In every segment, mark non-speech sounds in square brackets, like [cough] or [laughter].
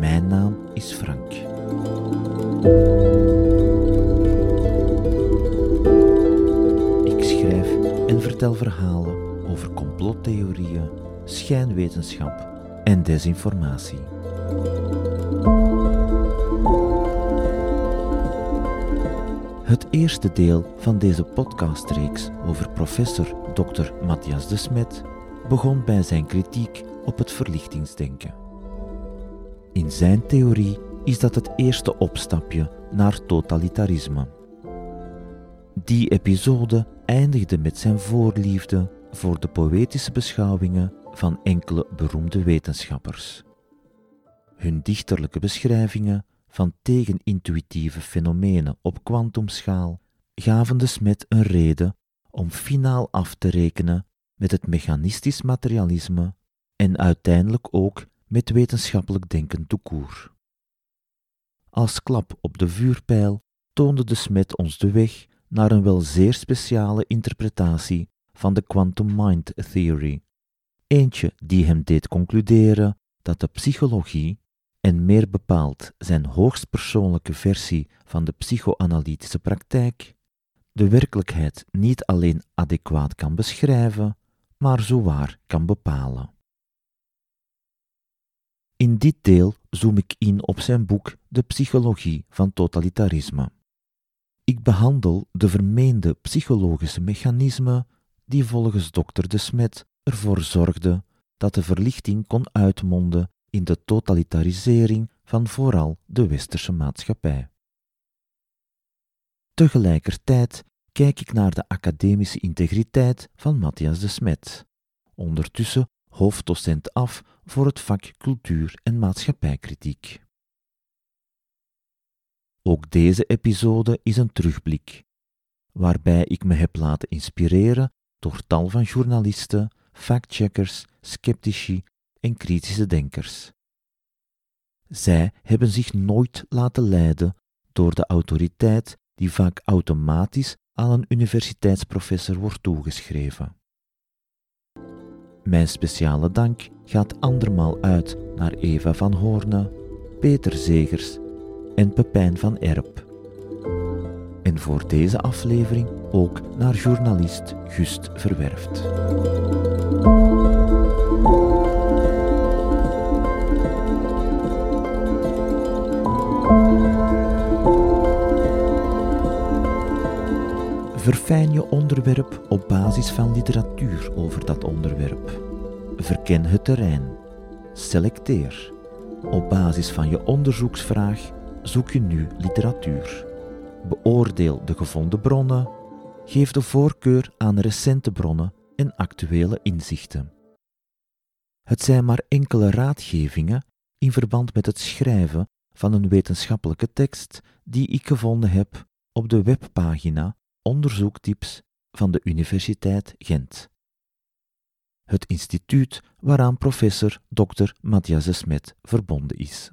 Mijn naam is Frank. Ik schrijf en vertel verhalen over complottheorieën, schijnwetenschap en desinformatie. Het eerste deel van deze podcastreeks over professor Dr. Matthias de Smet begon bij zijn kritiek op het verlichtingsdenken. In zijn theorie is dat het eerste opstapje naar totalitarisme. Die episode eindigde met zijn voorliefde voor de poëtische beschouwingen van enkele beroemde wetenschappers. Hun dichterlijke beschrijvingen van tegenintuïtieve fenomenen op kwantumschaal gaven de smet een reden om finaal af te rekenen met het mechanistisch materialisme en uiteindelijk ook met wetenschappelijk denken toekoer. Als klap op de vuurpijl toonde de smet ons de weg naar een wel zeer speciale interpretatie van de quantum mind theory, eentje die hem deed concluderen dat de psychologie, en meer bepaald zijn hoogstpersoonlijke versie van de psychoanalytische praktijk, de werkelijkheid niet alleen adequaat kan beschrijven, maar zowaar kan bepalen. In dit deel zoom ik in op zijn boek De psychologie van totalitarisme. Ik behandel de vermeende psychologische mechanismen die volgens dokter De Smet ervoor zorgden dat de verlichting kon uitmonden in de totalitarisering van vooral de westerse maatschappij. Tegelijkertijd kijk ik naar de academische integriteit van Matthias de Smet, ondertussen hoofddocent af voor het vak cultuur en maatschappijkritiek. Ook deze episode is een terugblik, waarbij ik me heb laten inspireren door tal van journalisten, factcheckers, sceptici en kritische denkers. Zij hebben zich nooit laten leiden door de autoriteit die vaak automatisch aan een universiteitsprofessor wordt toegeschreven. Mijn speciale dank gaat andermaal uit naar Eva van Hoorne, Peter Zegers en Pepijn van Erp. En voor deze aflevering ook naar journalist Gust Verwerft. Verfijn je onderwerp op basis van literatuur over dat onderwerp. Verken het terrein. Selecteer. Op basis van je onderzoeksvraag zoek je nu literatuur. Beoordeel de gevonden bronnen. Geef de voorkeur aan recente bronnen en actuele inzichten. Het zijn maar enkele raadgevingen in verband met het schrijven van een wetenschappelijke tekst die ik gevonden heb op de webpagina Onderzoektips van de Universiteit Gent. Het instituut waaraan professor Dr. Matthias de Smet verbonden is.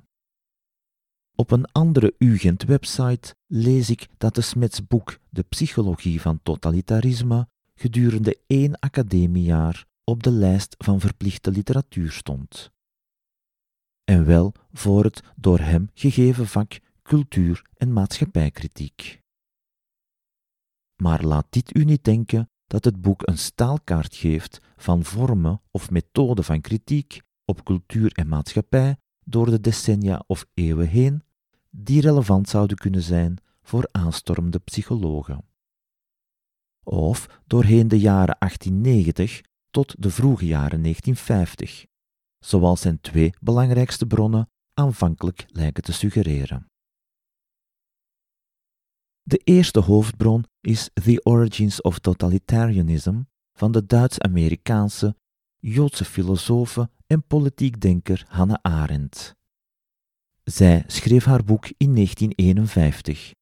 Op een andere UGent-website lees ik dat de Smets boek De Psychologie van Totalitarisme gedurende één academiejaar op de lijst van verplichte literatuur stond. En wel voor het door hem gegeven vak cultuur- en maatschappijkritiek. Maar laat dit u niet denken dat het boek een staalkaart geeft van vormen of methoden van kritiek op cultuur en maatschappij door de decennia of eeuwen heen, die relevant zouden kunnen zijn voor aanstormende psychologen. Of doorheen de jaren 1890 tot de vroege jaren 1950, zoals zijn twee belangrijkste bronnen aanvankelijk lijken te suggereren. De eerste hoofdbron is The Origins of Totalitarianism van de Duits-Amerikaanse Joodse filosofe en politiek denker Hannah Arendt. Zij schreef haar boek in 1951,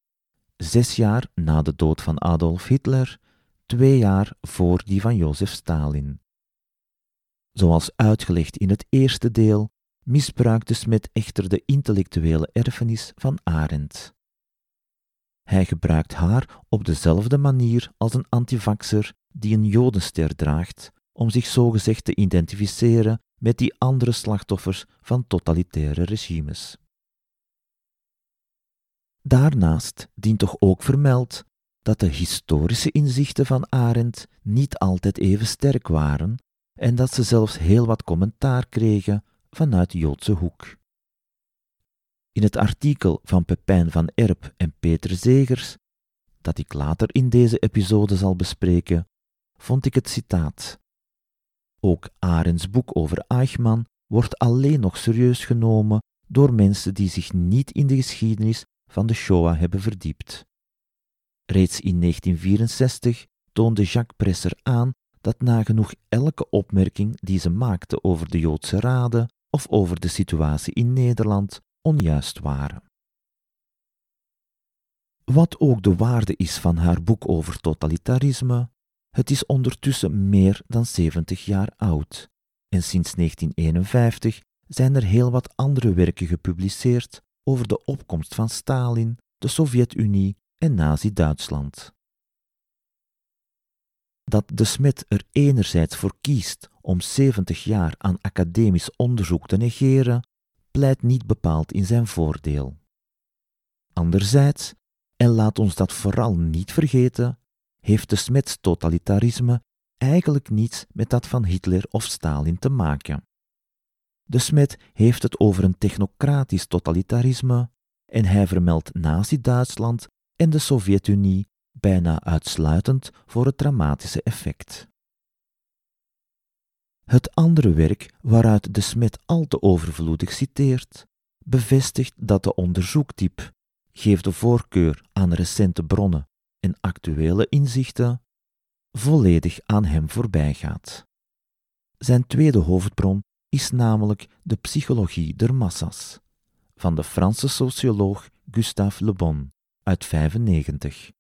zes jaar na de dood van Adolf Hitler, twee jaar voor die van Jozef Stalin. Zoals uitgelegd in het eerste deel, misbruikte Smet echter de intellectuele erfenis van Arendt. Hij gebruikt haar op dezelfde manier als een antivaxer die een jodenster draagt om zich zogezegd te identificeren met die andere slachtoffers van totalitaire regimes. Daarnaast dient toch ook vermeld dat de historische inzichten van Arendt niet altijd even sterk waren en dat ze zelfs heel wat commentaar kregen vanuit Joodse hoek. In het artikel van Pepijn van Erp en Peter Zegers, dat ik later in deze episode zal bespreken, vond ik het citaat. Ook Arends boek over Eichmann wordt alleen nog serieus genomen door mensen die zich niet in de geschiedenis van de Shoah hebben verdiept. Reeds in 1964 toonde Jacques Presser aan dat nagenoeg elke opmerking die ze maakte over de Joodse raden of over de situatie in Nederland onjuist waren. Wat ook de waarde is van haar boek over totalitarisme, het is ondertussen meer dan 70 jaar oud en sinds 1951 zijn er heel wat andere werken gepubliceerd over de opkomst van Stalin, de Sovjet-Unie en Nazi-Duitsland. Dat de Smet er enerzijds voor kiest om 70 jaar aan academisch onderzoek te negeren, pleit niet bepaald in zijn voordeel. Anderzijds, en laat ons dat vooral niet vergeten, heeft de Smets totalitarisme eigenlijk niets met dat van Hitler of Stalin te maken. De Smet heeft het over een technocratisch totalitarisme en hij vermeldt Nazi-Duitsland en de Sovjet-Unie bijna uitsluitend voor het dramatische effect. Het andere werk waaruit de Smet al te overvloedig citeert, bevestigt dat de onderzoektype geeft de voorkeur aan recente bronnen en actuele inzichten, volledig aan hem voorbijgaat. Zijn tweede hoofdbron is namelijk de psychologie der massas van de Franse socioloog Gustave Le Bon uit 95.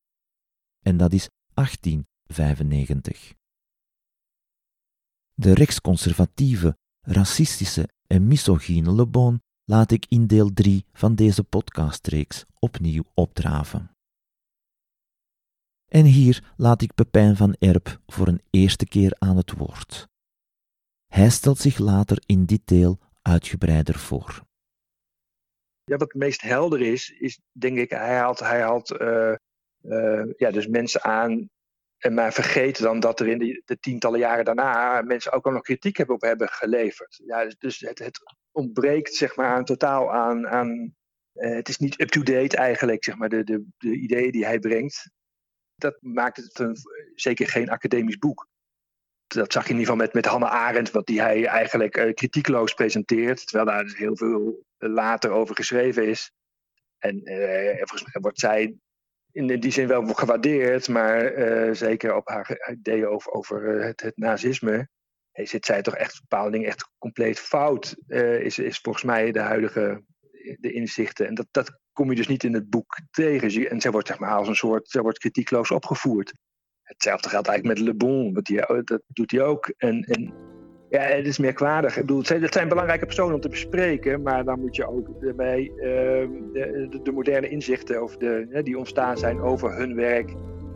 En dat is 1895. De rechtsconservatieve, racistische en misogyne Le Bon laat ik in deel 3 van deze podcastreeks opnieuw opdraven. En hier laat ik Pepijn van Erp voor een eerste keer aan het woord. Hij stelt zich later in dit deel uitgebreider voor. Ja, wat het meest helder is, is denk ik, hij haalt, hij haalt uh, uh, ja, dus mensen aan. En maar vergeet dan dat er in de, de, tientallen jaren daarna mensen ook al nog kritiek hebben op hebben geleverd. Ja, dus, dus het, het ontbreekt zeg maar totaal aan. aan uh, het is niet up-to-date eigenlijk, zeg maar, de, de, de ideeën die hij brengt. Dat maakt het een, zeker geen academisch boek dat zag je in ieder geval met, met Hannah Arendt, wat die hij eigenlijk uh, kritiekloos presenteert. Terwijl daar dus heel veel later over geschreven is. En uh, volgens mij wordt zij in die zin wel gewaardeerd, maar uh, zeker op haar ideeën over, over het, het nazisme. Zit zij toch echt bepaalde dingen echt compleet fout, is, is volgens mij de huidige de inzichten. En dat, dat kom je dus niet in het boek tegen. En zij wordt zeg maar als een soort, zij wordt kritiekloos opgevoerd. Hetzelfde geldt eigenlijk met Le Bon, dat doet hij ook. En, en ja, het is merkwaardig. Ik bedoel, het zijn, belangrijke personen om te bespreken, maar dan moet je ook bij uh, de, de, de, moderne inzichten over de, die ontstaan zijn over hun werk,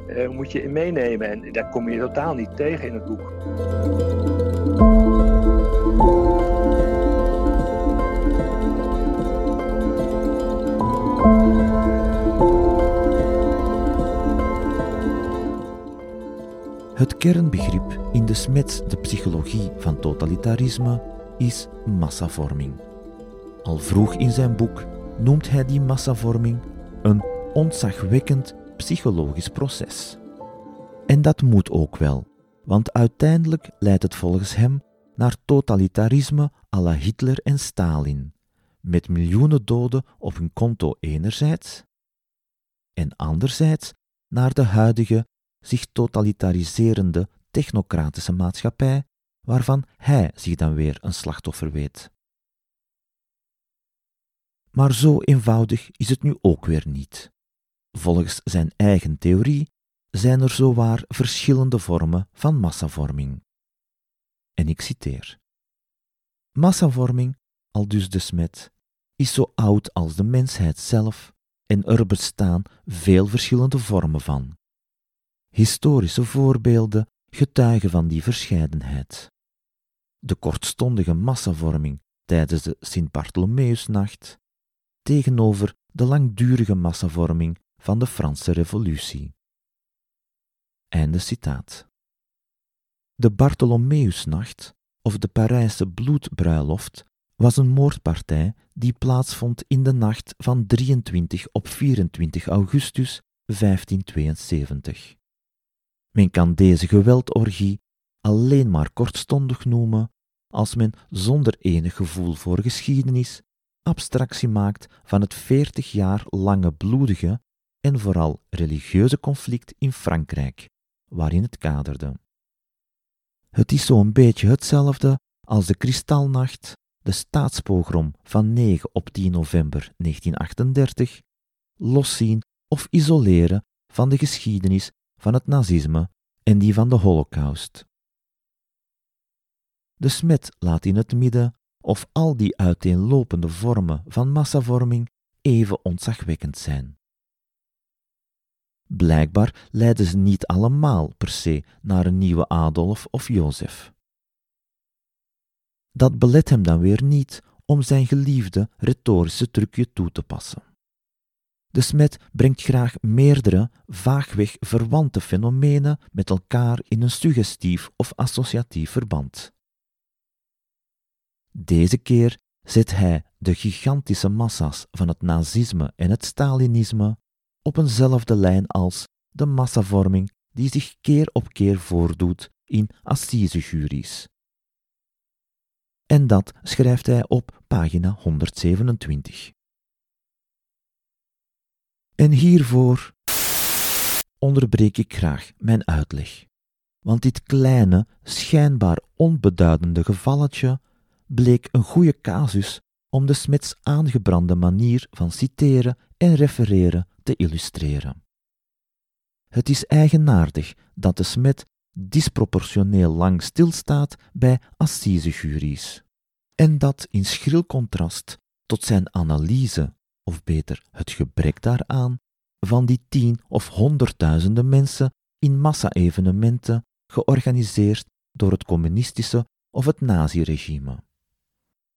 uh, moet je meenemen. En daar kom je totaal niet tegen in het boek. Het kernbegrip in de Smets de psychologie van totalitarisme is massavorming. Al vroeg in zijn boek noemt hij die massavorming een ontzagwekkend psychologisch proces. En dat moet ook wel, want uiteindelijk leidt het volgens hem naar totalitarisme à la Hitler en Stalin, met miljoenen doden op hun konto enerzijds, en anderzijds naar de huidige zich totalitariserende technocratische maatschappij, waarvan hij zich dan weer een slachtoffer weet. Maar zo eenvoudig is het nu ook weer niet. Volgens zijn eigen theorie zijn er zowaar verschillende vormen van massavorming. En ik citeer: Massavorming, al dus de smet, is zo oud als de mensheid zelf en er bestaan veel verschillende vormen van. Historische voorbeelden getuigen van die verscheidenheid. De kortstondige massavorming tijdens de Sint-Bartholomeusnacht tegenover de langdurige massavorming van de Franse Revolutie. Einde citaat. De Bartholomeusnacht of de Parijse bloedbruiloft was een moordpartij die plaatsvond in de nacht van 23 op 24 augustus 1572. Men kan deze geweldorgie alleen maar kortstondig noemen als men zonder enig gevoel voor geschiedenis abstractie maakt van het 40 jaar lange bloedige en vooral religieuze conflict in Frankrijk, waarin het kaderde. Het is zo'n beetje hetzelfde als de Kristalnacht, de staatspogrom van 9 op 10 november 1938, loszien of isoleren van de geschiedenis van het nazisme en die van de Holocaust. De smet laat in het midden of al die uiteenlopende vormen van massavorming even ontzagwekkend zijn. Blijkbaar leiden ze niet allemaal per se naar een nieuwe Adolf of Jozef. Dat belet hem dan weer niet om zijn geliefde retorische trucje toe te passen. De smet brengt graag meerdere, vaagweg verwante fenomenen met elkaar in een suggestief of associatief verband. Deze keer zet hij de gigantische massa's van het nazisme en het Stalinisme op eenzelfde lijn als de massavorming die zich keer op keer voordoet in assisejuries. En dat schrijft hij op pagina 127. En hiervoor onderbreek ik graag mijn uitleg, want dit kleine, schijnbaar onbeduidende gevalletje bleek een goede casus om de Smits aangebrande manier van citeren en refereren te illustreren. Het is eigenaardig dat de Smet disproportioneel lang stilstaat bij assisejuries, en dat in schril contrast tot zijn analyse, of beter het gebrek daaraan, van die tien of honderdduizenden mensen in massa-evenementen georganiseerd door het communistische of het naziregime.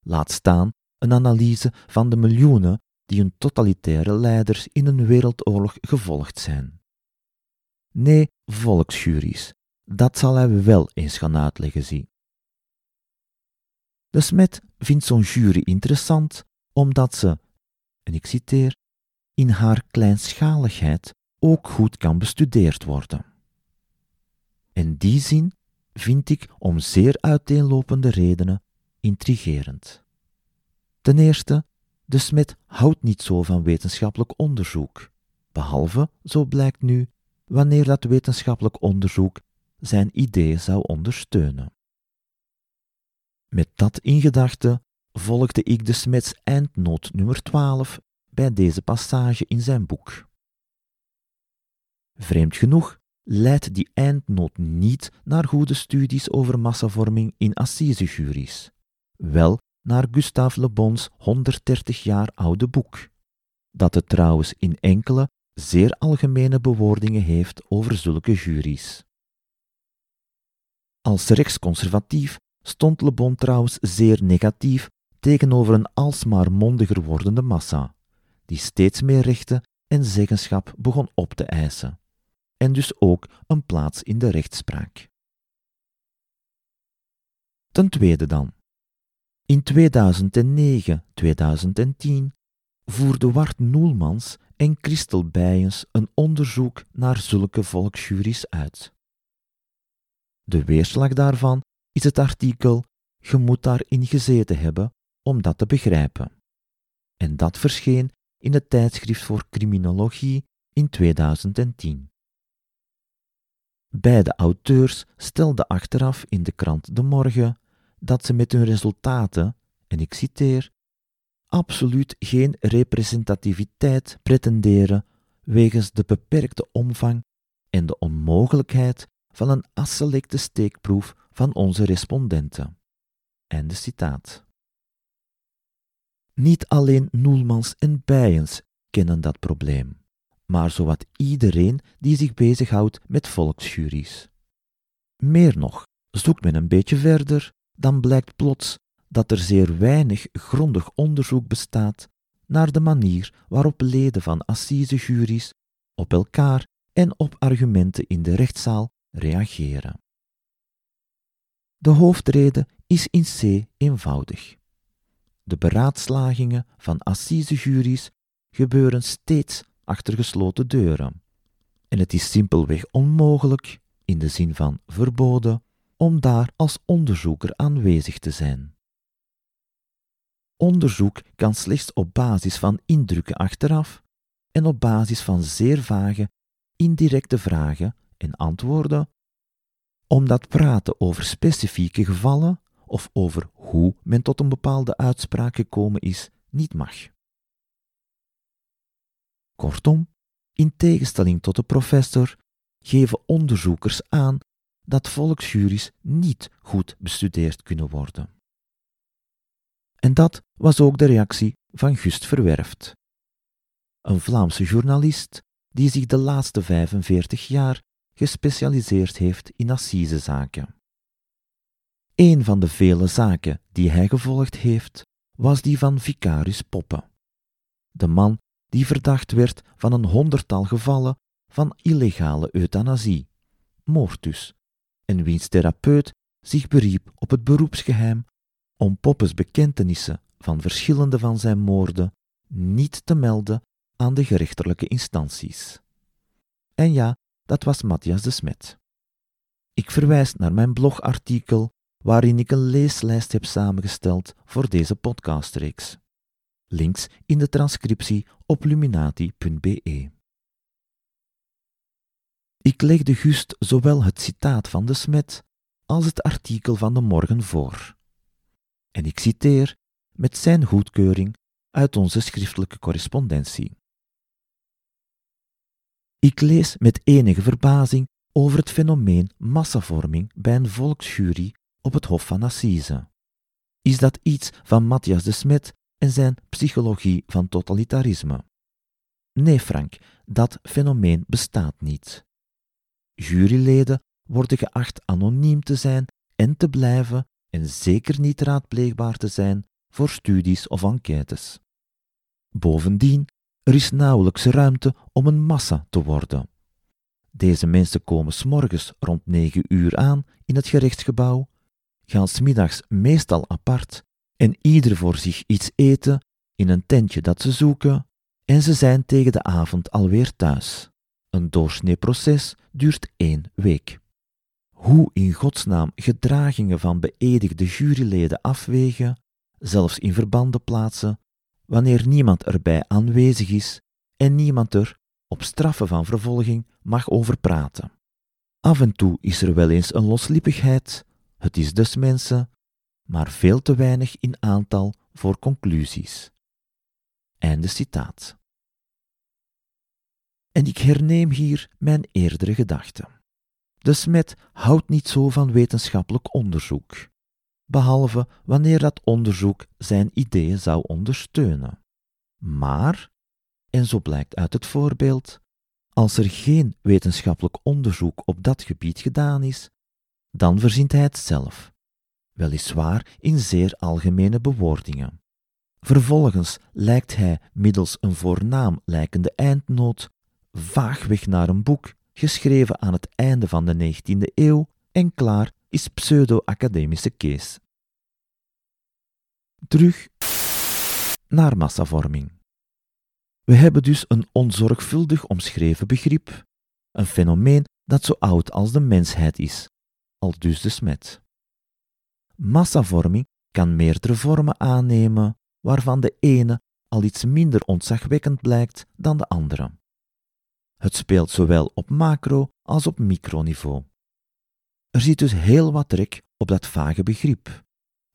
Laat staan een analyse van de miljoenen die hun totalitaire leiders in een wereldoorlog gevolgd zijn. Nee, volksjuries, dat zal hij wel eens gaan uitleggen, zie. De Smet vindt zo'n jury interessant omdat ze, en ik citeer, in haar kleinschaligheid ook goed kan bestudeerd worden. In die zin vind ik om zeer uiteenlopende redenen intrigerend. Ten eerste, de Smit houdt niet zo van wetenschappelijk onderzoek, behalve, zo blijkt nu, wanneer dat wetenschappelijk onderzoek zijn idee zou ondersteunen. Met dat in gedachte volgde ik de Smits eindnoot nummer 12 bij deze passage in zijn boek. Vreemd genoeg leidt die eindnoot niet naar goede studies over massavorming in assisejuries, wel naar Gustave Le Bons 130 jaar oude boek, dat het trouwens in enkele zeer algemene bewoordingen heeft over zulke juries. Als rechtsconservatief stond Le Bon trouwens zeer negatief tegenover een alsmaar mondiger wordende massa, die steeds meer rechten en zeggenschap begon op te eisen, en dus ook een plaats in de rechtspraak. Ten tweede dan, in 2009-2010 voerden Wart Noelmans en Christel Bijens een onderzoek naar zulke volksjuries uit. De weerslag daarvan is het artikel Je moet daarin gezeten hebben om dat te begrijpen. En dat verscheen in het tijdschrift voor criminologie in 2010. Beide auteurs stelden achteraf in de krant De Morgen dat ze met hun resultaten, en ik citeer, absoluut geen representativiteit pretenderen wegens de beperkte omvang en de onmogelijkheid van een asselecte steekproef van onze respondenten. Einde citaat. Niet alleen Noelmans en Bijens kennen dat probleem, maar zowat iedereen die zich bezighoudt met volksjuries. Meer nog, zoekt men een beetje verder, dan blijkt plots dat er zeer weinig grondig onderzoek bestaat naar de manier waarop leden van assisejuries op elkaar en op argumenten in de rechtszaal reageren. De hoofdrede is in C eenvoudig. De beraadslagingen van assisejuries gebeuren steeds achter gesloten deuren. En het is simpelweg onmogelijk, in de zin van verboden, om daar als onderzoeker aanwezig te zijn. Onderzoek kan slechts op basis van indrukken achteraf en op basis van zeer vage, indirecte vragen en antwoorden, omdat praten over specifieke gevallen of over hoe men tot een bepaalde uitspraak gekomen is niet mag. Kortom, in tegenstelling tot de professor geven onderzoekers aan dat volksjuries niet goed bestudeerd kunnen worden. En dat was ook de reactie van Gust Verwerft, een Vlaamse journalist die zich de laatste 45 jaar gespecialiseerd heeft in assisezaken. Een van de vele zaken die hij gevolgd heeft, was die van Vicarius Poppe, de man die verdacht werd van een honderdtal gevallen van illegale euthanasie, moord dus, en wiens therapeut zich beriep op het beroepsgeheim om Poppes bekentenissen van verschillende van zijn moorden niet te melden aan de gerechtelijke instanties. En ja, dat was Matthias de Smet. Ik verwijs naar mijn blogartikel waarin ik een leeslijst heb samengesteld voor deze podcastreeks. Links in de transcriptie op luminati.be. Ik legde Gust zowel het citaat van de Smet als het artikel van de morgen voor. En ik citeer met zijn goedkeuring uit onze schriftelijke correspondentie. Ik lees met enige verbazing over het fenomeen massavorming bij een volksjury op het Hof van Assise. Is dat iets van Matthias de Smet en zijn psychologie van totalitarisme? Nee, Frank, dat fenomeen bestaat niet. Juryleden worden geacht anoniem te zijn en te blijven en zeker niet raadpleegbaar te zijn voor studies of enquêtes. Bovendien, er is nauwelijks ruimte om een massa te worden. Deze mensen komen s'morgens rond negen uur aan in het gerechtsgebouw, gaan smiddags meestal apart en ieder voor zich iets eten in een tentje dat ze zoeken, en ze zijn tegen de avond alweer thuis. Een doorsneeproces duurt één week. Hoe in godsnaam gedragingen van beëdigde juryleden afwegen, zelfs in verbanden plaatsen, wanneer niemand erbij aanwezig is en niemand er, op straffen van vervolging, mag over praten. Af en toe is er wel eens een loslippigheid, het is dus mensen, maar veel te weinig in aantal voor conclusies. Einde citaat. En ik herneem hier mijn eerdere gedachte. De smet houdt niet zo van wetenschappelijk onderzoek, behalve wanneer dat onderzoek zijn ideeën zou ondersteunen. Maar, en zo blijkt uit het voorbeeld, als er geen wetenschappelijk onderzoek op dat gebied gedaan is, dan verzint hij het zelf, weliswaar in zeer algemene bewoordingen. Vervolgens lijkt hij middels een voornaam lijkende eindnoot vaagweg naar een boek, geschreven aan het einde van de 19e eeuw en klaar is pseudo-academische Kees. Terug naar massavorming. We hebben dus een onzorgvuldig omschreven begrip, een fenomeen dat zo oud als de mensheid is, dus de smet. Massavorming kan meerdere vormen aannemen, waarvan de ene al iets minder ontzagwekkend blijkt dan de andere. Het speelt zowel op macro- als op microniveau. Er zit dus heel wat trek op dat vage begrip.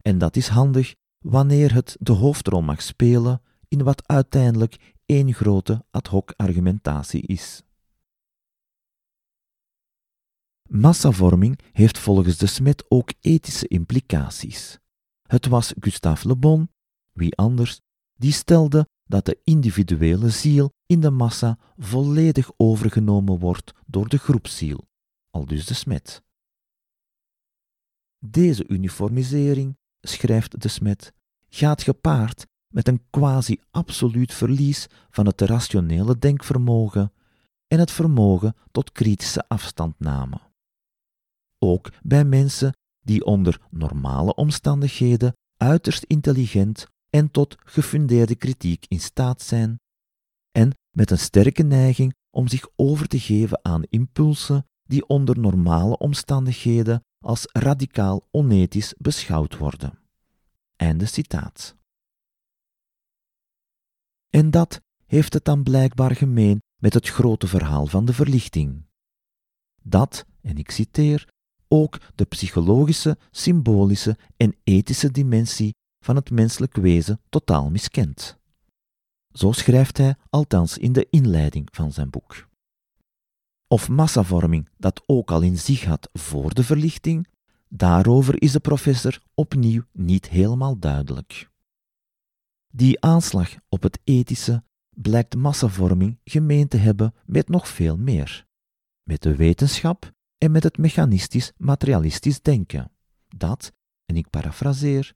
En dat is handig wanneer het de hoofdrol mag spelen in wat uiteindelijk één grote ad hoc argumentatie is. Massavorming heeft volgens de Smet ook ethische implicaties. Het was Gustave Le Bon, wie anders, die stelde dat de individuele ziel in de massa volledig overgenomen wordt door de groepsziel, aldus de smet. Deze uniformisering, schrijft de smet, gaat gepaard met een quasi-absoluut verlies van het rationele denkvermogen en het vermogen tot kritische afstandname. Ook bij mensen die onder normale omstandigheden uiterst intelligent en tot gefundeerde kritiek in staat zijn, en met een sterke neiging om zich over te geven aan impulsen die onder normale omstandigheden als radicaal onethisch beschouwd worden. Einde citaat. En dat heeft het dan blijkbaar gemeen met het grote verhaal van de verlichting. Dat, en ik citeer, ook de psychologische, symbolische en ethische dimensie van het menselijk wezen totaal miskent. Zo schrijft hij althans in de inleiding van zijn boek. Of massavorming dat ook al in zich had voor de verlichting, daarover is de professor opnieuw niet helemaal duidelijk. Die aanslag op het ethische blijkt massavorming gemeen te hebben met nog veel meer. Met de wetenschap en met het mechanistisch-materialistisch denken, dat, en ik parafraseer,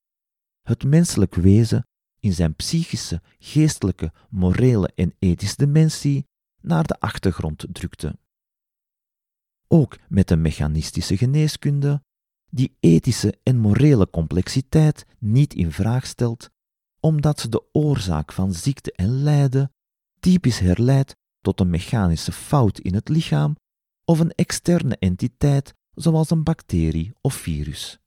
het menselijk wezen in zijn psychische, geestelijke, morele en ethische dimensie naar de achtergrond drukte. Ook met de mechanistische geneeskunde, die ethische en morele complexiteit niet in vraag stelt, omdat ze de oorzaak van ziekte en lijden typisch herleidt tot een mechanische fout in het lichaam of een externe entiteit zoals een bacterie of virus.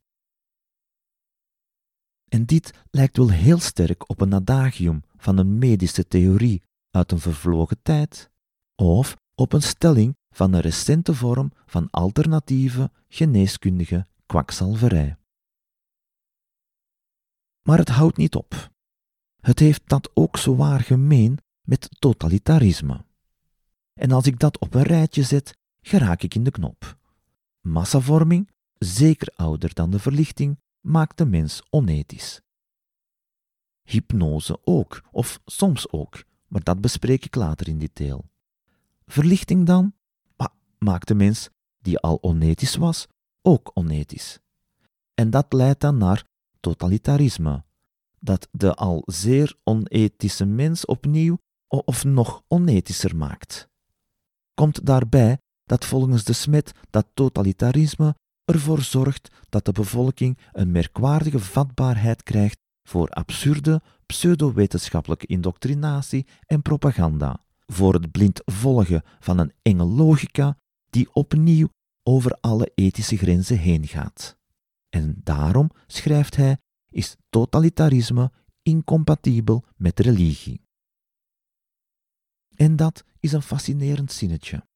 En dit lijkt wel heel sterk op een adagium van een medische theorie uit een vervlogen tijd, of op een stelling van een recente vorm van alternatieve geneeskundige kwakzalverij. Maar het houdt niet op. Het heeft dat ook zwaar gemeen met totalitarisme. En als ik dat op een rijtje zet, geraak ik in de knop. Massavorming, zeker ouder dan de verlichting, maakt de mens onethisch. Hypnose ook, of soms ook, maar dat bespreek ik later in detail. Verlichting dan? Maakt de mens, die al onethisch was, ook onethisch. En dat leidt dan naar totalitarisme, dat de al zeer onethische mens opnieuw of nog onethischer maakt. Komt daarbij dat volgens de smet dat totalitarisme ervoor zorgt dat de bevolking een merkwaardige vatbaarheid krijgt voor absurde pseudowetenschappelijke indoctrinatie en propaganda, voor het blind volgen van een enge logica die opnieuw over alle ethische grenzen heen gaat. En daarom, schrijft hij, is totalitarisme incompatibel met religie. En dat is een fascinerend zinnetje.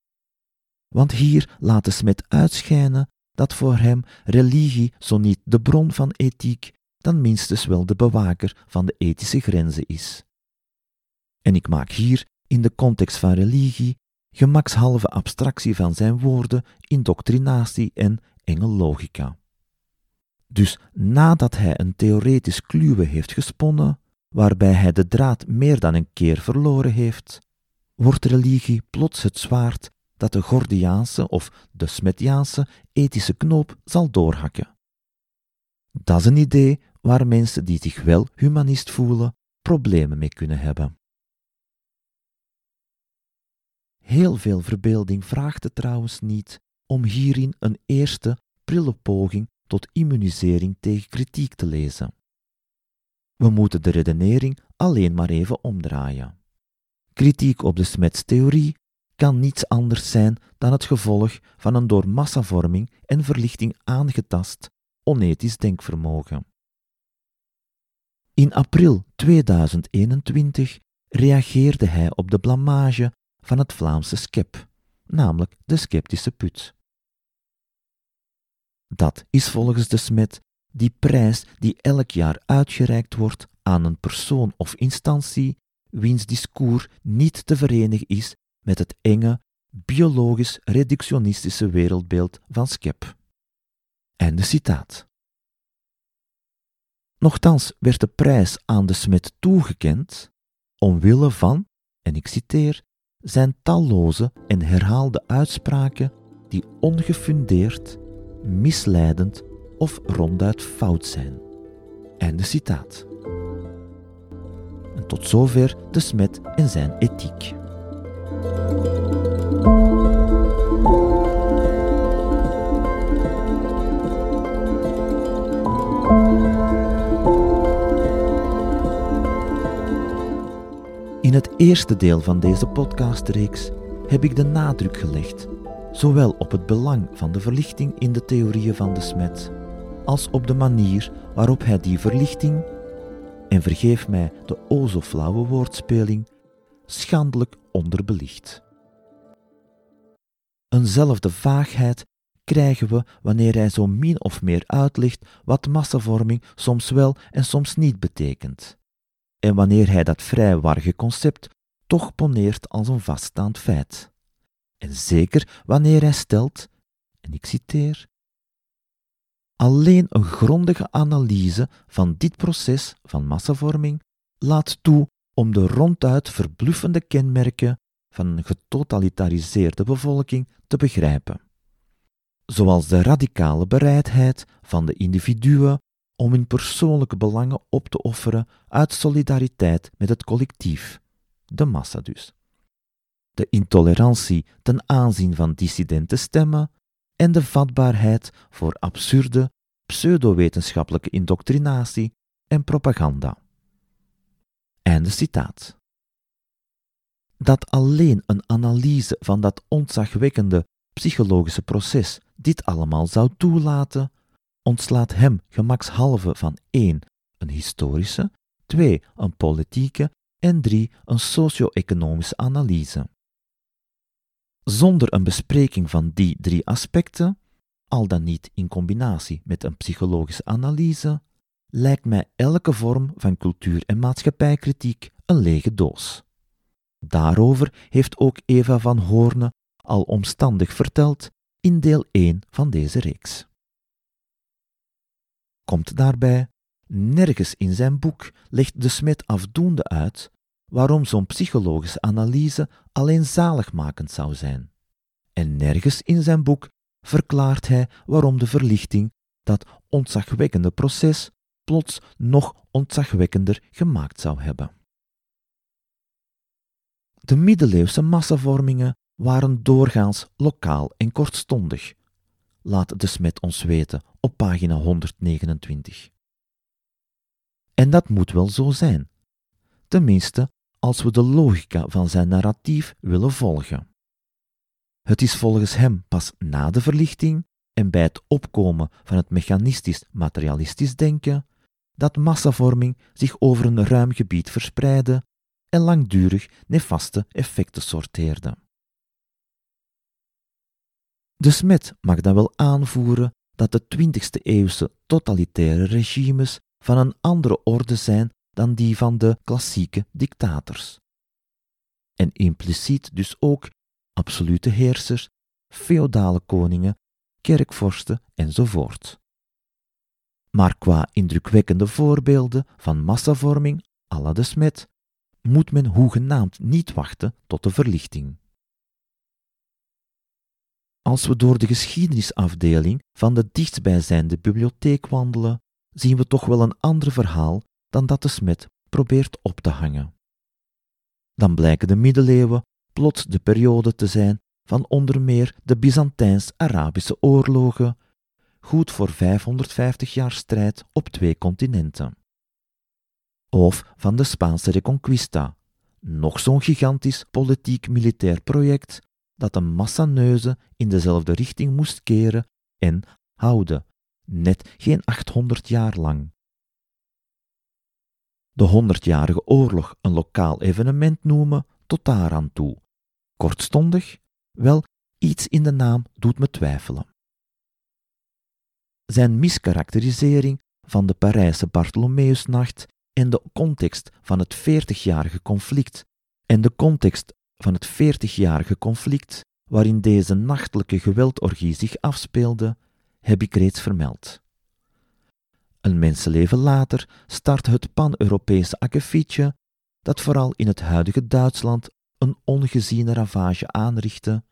Want hier laat de smet uitschijnen dat voor hem religie zo niet de bron van ethiek, dan minstens wel de bewaker van de ethische grenzen is. En ik maak hier, in de context van religie, gemakshalve abstractie van zijn woorden, indoctrinatie en enge logica. Dus nadat hij een theoretisch kluwe heeft gesponnen, waarbij hij de draad meer dan een keer verloren heeft, wordt religie plots het zwaard dat de Gordiaanse of de Smetiaanse ethische knoop zal doorhakken. Dat is een idee waar mensen die zich wel humanist voelen problemen mee kunnen hebben. Heel veel verbeelding vraagt het trouwens niet om hierin een eerste prille poging tot immunisering tegen kritiek te lezen. We moeten de redenering alleen maar even omdraaien. Kritiek op de smetstheorie kan niets anders zijn dan het gevolg van een door massavorming en verlichting aangetast onethisch denkvermogen. In april 2021 reageerde hij op de blamage van het Vlaamse skep, namelijk de sceptische put. Dat is volgens de smet die prijs die elk jaar uitgereikt wordt aan een persoon of instantie wiens discours niet te verenigen is met het enge, biologisch reductionistische wereldbeeld van Skep. Einde citaat. Nochtans werd de prijs aan de smet toegekend omwille van, en ik citeer, zijn talloze en herhaalde uitspraken die ongefundeerd, misleidend of ronduit fout zijn. Einde citaat. En tot zover de smet en zijn ethiek. In het eerste deel van deze podcastreeks heb ik de nadruk gelegd zowel op het belang van de verlichting in de theorieën van de smet, als op de manier waarop hij die verlichting, en vergeef mij de o zo flauwe woordspeling, schandelijk onderbelicht. Eenzelfde vaagheid krijgen we wanneer hij zo min of meer uitlegt wat massavorming soms wel en soms niet betekent en wanneer hij dat vrij warge concept toch poneert als een vaststaand feit. En zeker wanneer hij stelt, en ik citeer, Alleen een grondige analyse van dit proces van massavorming laat toe om de ronduit verbluffende kenmerken van een getotalitariseerde bevolking te begrijpen. Zoals de radicale bereidheid van de individuen om hun persoonlijke belangen op te offeren uit solidariteit met het collectief, de massa dus. De intolerantie ten aanzien van dissidente stemmen en de vatbaarheid voor absurde, pseudowetenschappelijke indoctrinatie en propaganda. Einde citaat. Dat alleen een analyse van dat ontzagwekkende psychologische proces dit allemaal zou toelaten, ontslaat hem gemakshalve van 1. een historische, 2. een politieke en 3. een socio-economische analyse. Zonder een bespreking van die drie aspecten, al dan niet in combinatie met een psychologische analyse, lijkt mij elke vorm van cultuur- en maatschappijkritiek een lege doos. Daarover heeft ook Eva van Hoorne al omstandig verteld in deel 1 van deze reeks komt daarbij, nergens in zijn boek legt de Smit afdoende uit waarom zo'n psychologische analyse alleen zaligmakend zou zijn. En nergens in zijn boek verklaart hij waarom de verlichting dat ontzagwekkende proces plots nog ontzagwekkender gemaakt zou hebben. De middeleeuwse massavormingen waren doorgaans lokaal en kortstondig, laat de smet ons weten op pagina 129. En dat moet wel zo zijn, tenminste als we de logica van zijn narratief willen volgen. Het is volgens hem pas na de verlichting en bij het opkomen van het mechanistisch-materialistisch denken dat massavorming zich over een ruim gebied verspreidde en langdurig nefaste effecten sorteerde. De Smet mag dan wel aanvoeren dat de 20e-eeuwse totalitaire regimes van een andere orde zijn dan die van de klassieke dictators. En impliciet dus ook absolute heersers, feodale koningen, kerkvorsten enzovoort. Maar qua indrukwekkende voorbeelden van massavorming à la de Smet moet men hoegenaamd niet wachten tot de verlichting. Als we door de geschiedenisafdeling van de dichtstbijzijnde bibliotheek wandelen, zien we toch wel een ander verhaal dan dat de smet probeert op te hangen. Dan blijken de middeleeuwen plots de periode te zijn van onder meer de Byzantijns-Arabische oorlogen, goed voor 550 jaar strijd op twee continenten. Of van de Spaanse Reconquista, nog zo'n gigantisch politiek-militair project dat een massa neuzen in dezelfde richting moest keren en houden, net geen 800 jaar lang. De honderdjarige oorlog een lokaal evenement noemen, tot daaraan toe. Kortstondig? Wel, iets in de naam doet me twijfelen. Zijn miskarakterisering van de Parijse Bartholomeusnacht en de context van het 40-jarige conflict en de context van het 40-jarige conflict waarin deze nachtelijke geweldorgie zich afspeelde, heb ik reeds vermeld. Een mensenleven later start het pan-Europese akkefietje dat vooral in het huidige Duitsland een ongeziene ravage aanrichtte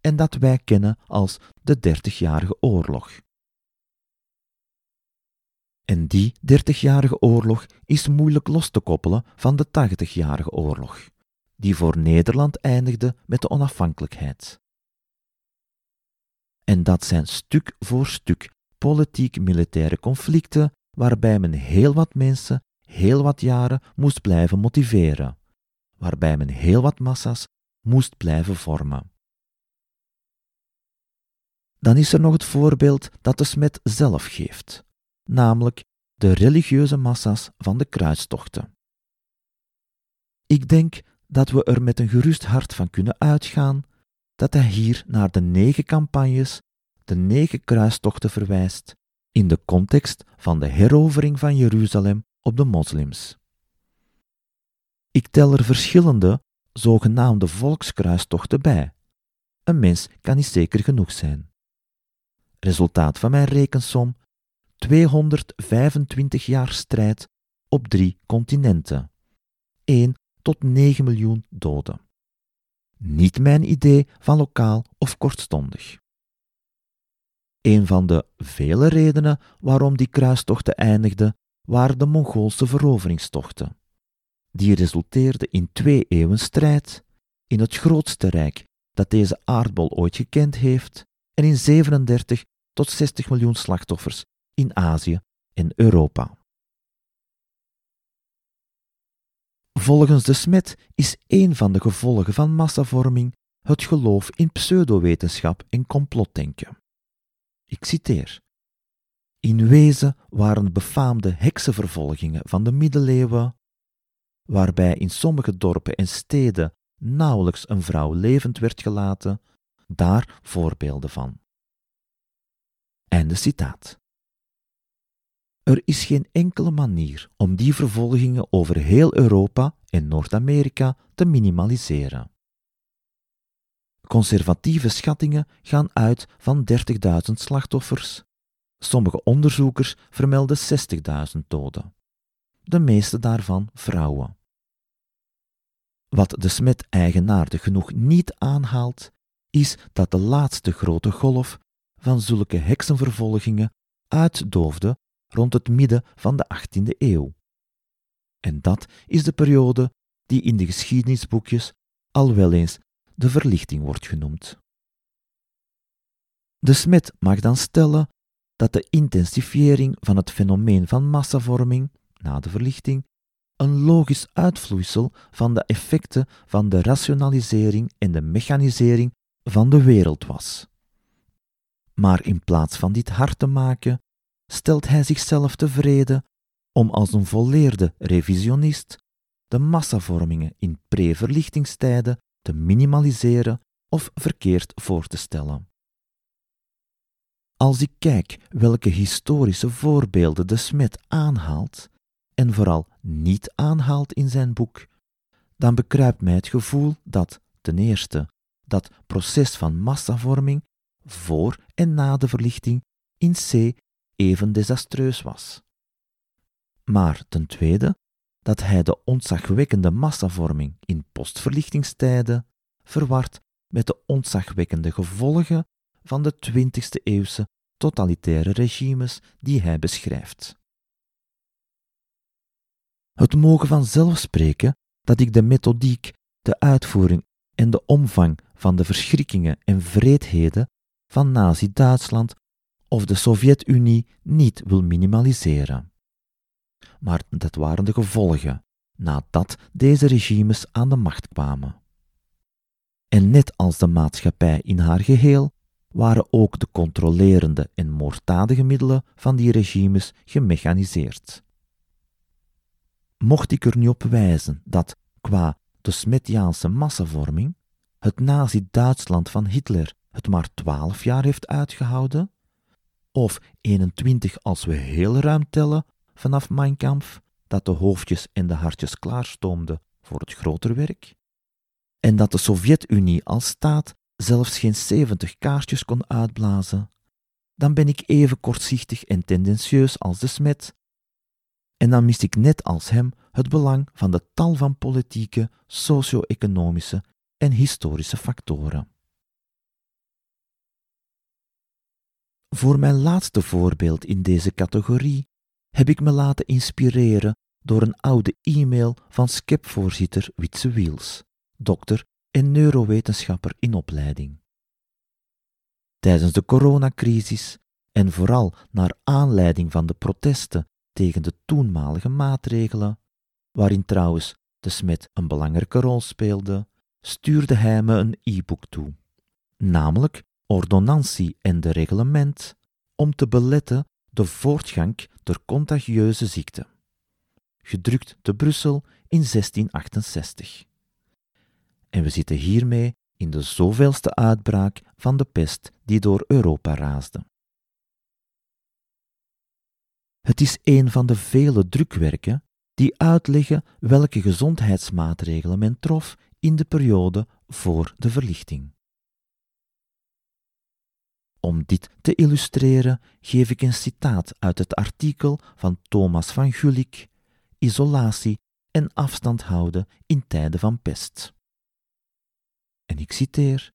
en dat wij kennen als de Dertigjarige Oorlog. En die Dertigjarige Oorlog is moeilijk los te koppelen van de Tachtigjarige Oorlog, die voor Nederland eindigde met de onafhankelijkheid. En dat zijn stuk voor stuk politiek-militaire conflicten waarbij men heel wat mensen heel wat jaren moest blijven motiveren, waarbij men heel wat massa's moest blijven vormen. Dan is er nog het voorbeeld dat de smet zelf geeft, namelijk de religieuze massa's van de kruistochten. Ik denk dat we er met een gerust hart van kunnen uitgaan dat hij hier naar de negen campagnes, de negen kruistochten verwijst, in de context van de herovering van Jeruzalem op de moslims. Ik tel er verschillende zogenaamde volkskruistochten bij. Een mens kan niet zeker genoeg zijn. Resultaat van mijn rekensom: 225 jaar strijd op drie continenten. 1 tot 9 miljoen doden. Niet mijn idee van lokaal of kortstondig. Een van de vele redenen waarom die kruistochten eindigden, waren de Mongoolse veroveringstochten. Die resulteerden in twee eeuwen strijd, in het grootste rijk dat deze aardbol ooit gekend heeft, en in 37 tot 60 miljoen slachtoffers in Azië en Europa. Volgens de Smet is een van de gevolgen van massavorming het geloof in pseudowetenschap en complotdenken. Ik citeer. In wezen waren befaamde heksenvervolgingen van de middeleeuwen, waarbij in sommige dorpen en steden nauwelijks een vrouw levend werd gelaten, daar voorbeelden van. Einde citaat. Er is geen enkele manier om die vervolgingen over heel Europa en Noord-Amerika te minimaliseren. Conservatieve schattingen gaan uit van 30.000 slachtoffers. Sommige onderzoekers vermelden 60.000 doden. De meeste daarvan vrouwen. Wat de smet eigenaardig genoeg niet aanhaalt, is dat de laatste grote golf van zulke heksenvervolgingen uitdoofde rond het midden van de 18e eeuw. En dat is de periode die in de geschiedenisboekjes al wel eens de verlichting wordt genoemd. De smet mag dan stellen dat de intensifiering van het fenomeen van massavorming na de verlichting een logisch uitvloeisel van de effecten van de rationalisering en de mechanisering van de wereld was. Maar in plaats van dit hard te maken, stelt hij zichzelf tevreden om als een volleerde revisionist de massavormingen in pre-verlichtingstijden te minimaliseren of verkeerd voor te stellen. Als ik kijk welke historische voorbeelden de Smet aanhaalt, en vooral niet aanhaalt in zijn boek, dan bekruipt mij het gevoel dat, ten eerste, dat proces van massavorming voor en na de verlichting in C even desastreus was. Maar ten tweede, dat hij de ontzagwekkende massavorming in postverlichtingstijden verward met de ontzagwekkende gevolgen van de 20e eeuwse totalitaire regimes die hij beschrijft. Het mogen vanzelf spreken dat ik de methodiek, de uitvoering en de omvang van de verschrikkingen en vreedheden van Nazi-Duitsland of de Sovjet-Unie niet wil minimaliseren. Maar dat waren de gevolgen nadat deze regimes aan de macht kwamen. En net als de maatschappij in haar geheel, waren ook de controlerende en moorddadige middelen van die regimes gemechaniseerd. Mocht ik er nu op wijzen dat, qua de Smetiaanse massavorming, het nazi-Duitsland van Hitler het maar twaalf jaar heeft uitgehouden, of 21 als we heel ruim tellen vanaf Mein Kampf, dat de hoofdjes en de hartjes klaarstoomde voor het groter werk, en dat de Sovjet-Unie als staat zelfs geen 70 kaarsjes kon uitblazen, dan ben ik even kortzichtig en tendentieus als de smet. En dan mist ik net als hem het belang van de tal van politieke, socio-economische en historische factoren. Voor mijn laatste voorbeeld in deze categorie heb ik me laten inspireren door een oude e-mail van SCEP-voorzitter Witse Wiels, dokter en neurowetenschapper in opleiding. Tijdens de coronacrisis en vooral naar aanleiding van de protesten tegen de toenmalige maatregelen, waarin trouwens de smet een belangrijke rol speelde, stuurde hij me een e-book toe, namelijk Ordonnantie en de reglement om te beletten de voortgang der contagieuze ziekte, gedrukt te Brussel in 1668. En we zitten hiermee in de zoveelste uitbraak van de pest die door Europa raasde. Het is een van de vele drukwerken die uitleggen welke gezondheidsmaatregelen men trof in de periode voor de verlichting. Om dit te illustreren geef ik een citaat uit het artikel van Thomas van Gulik, Isolatie en afstand houden in tijden van pest. En ik citeer: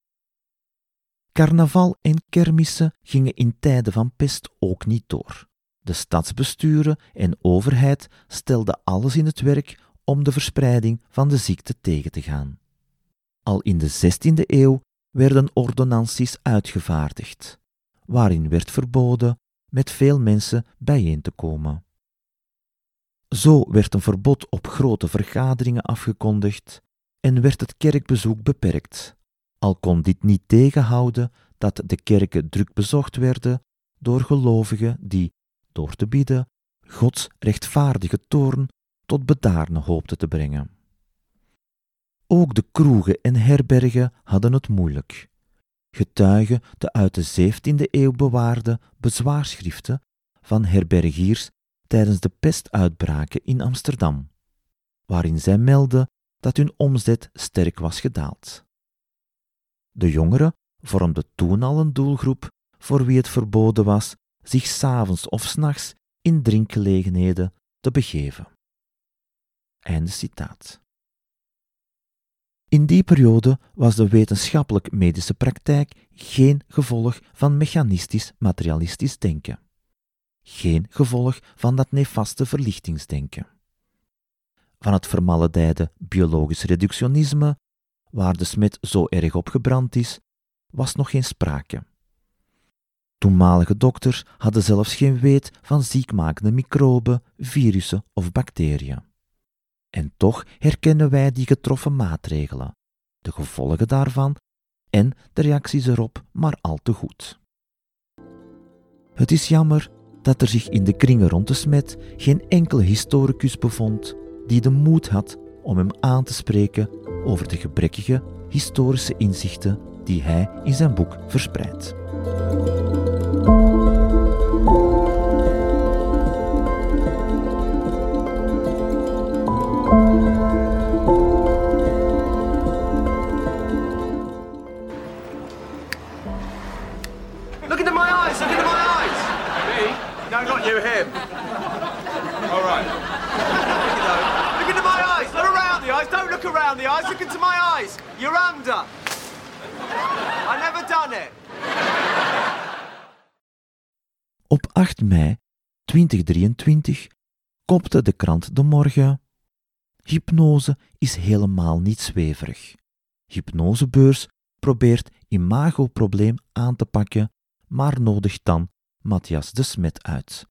Carnaval en kermissen gingen in tijden van pest ook niet door. De stadsbesturen en overheid stelden alles in het werk om de verspreiding van de ziekte tegen te gaan. Al in de 16e eeuw werden ordonnanties uitgevaardigd, waarin werd verboden met veel mensen bijeen te komen. Zo werd een verbod op grote vergaderingen afgekondigd en werd het kerkbezoek beperkt, al kon dit niet tegenhouden dat de kerken druk bezocht werden door gelovigen die, door te bieden, Gods rechtvaardige toorn tot bedaarne hoopten te brengen. Ook de kroegen en herbergen hadden het moeilijk. Getuigen de uit de 17e eeuw bewaarde bezwaarschriften van herbergiers tijdens de pestuitbraken in Amsterdam, waarin zij melden dat hun omzet sterk was gedaald. De jongeren vormden toen al een doelgroep voor wie het verboden was zich s'avonds of s'nachts in drinkgelegenheden te begeven. Einde citaat. In die periode was de wetenschappelijk-medische praktijk geen gevolg van mechanistisch-materialistisch denken. Geen gevolg van dat nefaste verlichtingsdenken. Van het vermaledijde biologisch reductionisme, waar de smet zo erg op gebrand is, was nog geen sprake. Toenmalige dokters hadden zelfs geen weet van ziekmakende microben, virussen of bacteriën. En toch herkennen wij die getroffen maatregelen, de gevolgen daarvan en de reacties erop maar al te goed. Het is jammer dat er zich in de kringen rond de smet geen enkele historicus bevond die de moed had om hem aan te spreken over de gebrekkige historische inzichten die hij in zijn boek verspreidt. I never done it. Op 8 mei 2023 kopte de krant De Morgen. Hypnose is helemaal niet zweverig. Hypnosebeurs probeert imagoprobleem aan te pakken, maar nodigt dan Matthias de Smet uit.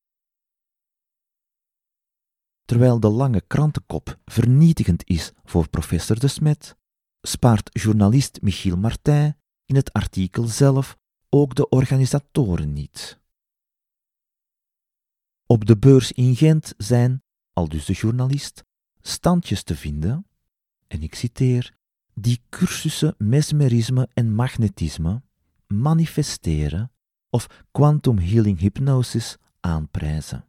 Terwijl de lange krantenkop vernietigend is voor professor de Smet, spaart journalist Michiel Martijn in het artikel zelf ook de organisatoren niet. Op de beurs in Gent zijn, al dus de journalist, standjes te vinden, en ik citeer, die cursussen mesmerisme en magnetisme, manifesteren of quantum healing hypnosis aanprijzen.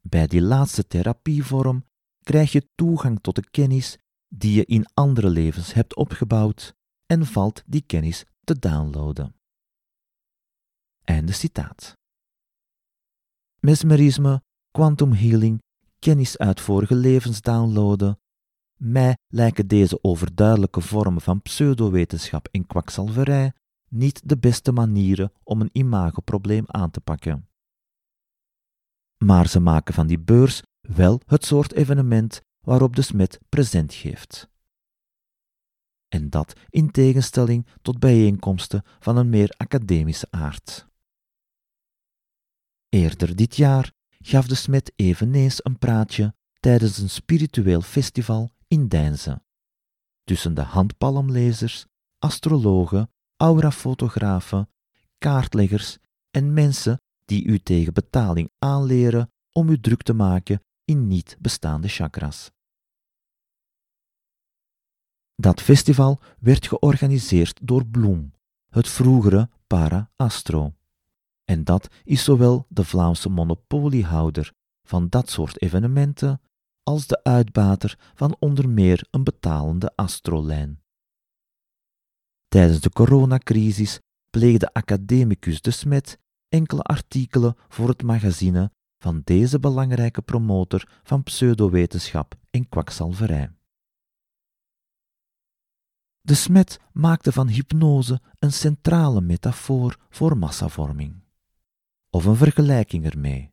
Bij die laatste therapievorm krijg je toegang tot de kennis die je in andere levens hebt opgebouwd en valt die kennis te downloaden. Einde citaat. Mesmerisme, quantum healing, kennis uit vorige levens downloaden. Mij lijken deze overduidelijke vormen van pseudowetenschap en kwakzalverij niet de beste manieren om een imagoprobleem aan te pakken. Maar ze maken van die beurs wel het soort evenement waarop de smet present geeft. En dat in tegenstelling tot bijeenkomsten van een meer academische aard. Eerder dit jaar gaf de smet eveneens een praatje tijdens een spiritueel festival in Deinze. Tussen de handpalmlezers, astrologen, aurafotografen, kaartleggers en mensen die u tegen betaling aanleren om u druk te maken in niet bestaande chakras. Dat festival werd georganiseerd door Bloem, het vroegere Para Astro. En dat is zowel de Vlaamse monopoliehouder van dat soort evenementen als de uitbater van onder meer een betalende astrolijn. Tijdens de coronacrisis pleegde academicus De Smet enkele artikelen voor het magazine van deze belangrijke promotor van pseudowetenschap en kwakzalverij. De Smet maakte van hypnose een centrale metafoor voor massavorming. Of een vergelijking ermee.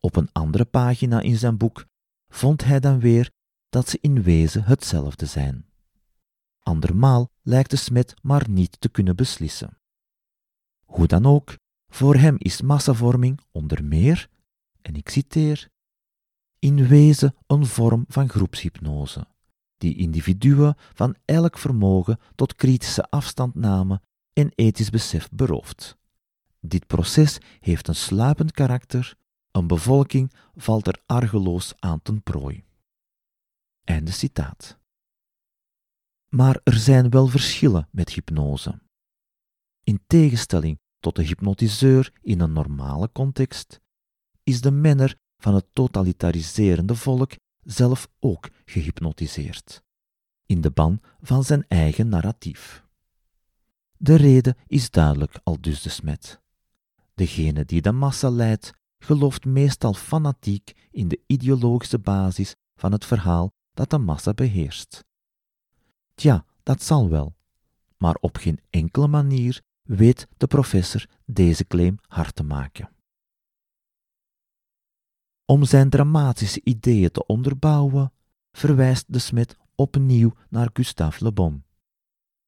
Op een andere pagina in zijn boek vond hij dan weer dat ze in wezen hetzelfde zijn. Andermaal lijkt de Smet maar niet te kunnen beslissen. Hoe dan ook, voor hem is massavorming onder meer, en ik citeer, in wezen een vorm van groepshypnose, die individuen van elk vermogen tot kritische afstandname en ethisch besef berooft. Dit proces heeft een sluipend karakter, een bevolking valt er argeloos aan ten prooi. Einde citaat. Maar er zijn wel verschillen met hypnose. In tegenstelling tot de hypnotiseur in een normale context, is de menner van het totalitariserende volk zelf ook gehypnotiseerd, in de ban van zijn eigen narratief. De reden is duidelijk, al dus de smet. Degene die de massa leidt, gelooft meestal fanatiek in de ideologische basis van het verhaal dat de massa beheerst. Tja, dat zal wel, maar op geen enkele manier weet de professor deze claim hard te maken. Om zijn dramatische ideeën te onderbouwen, verwijst de Smit opnieuw naar Gustave Le Bon,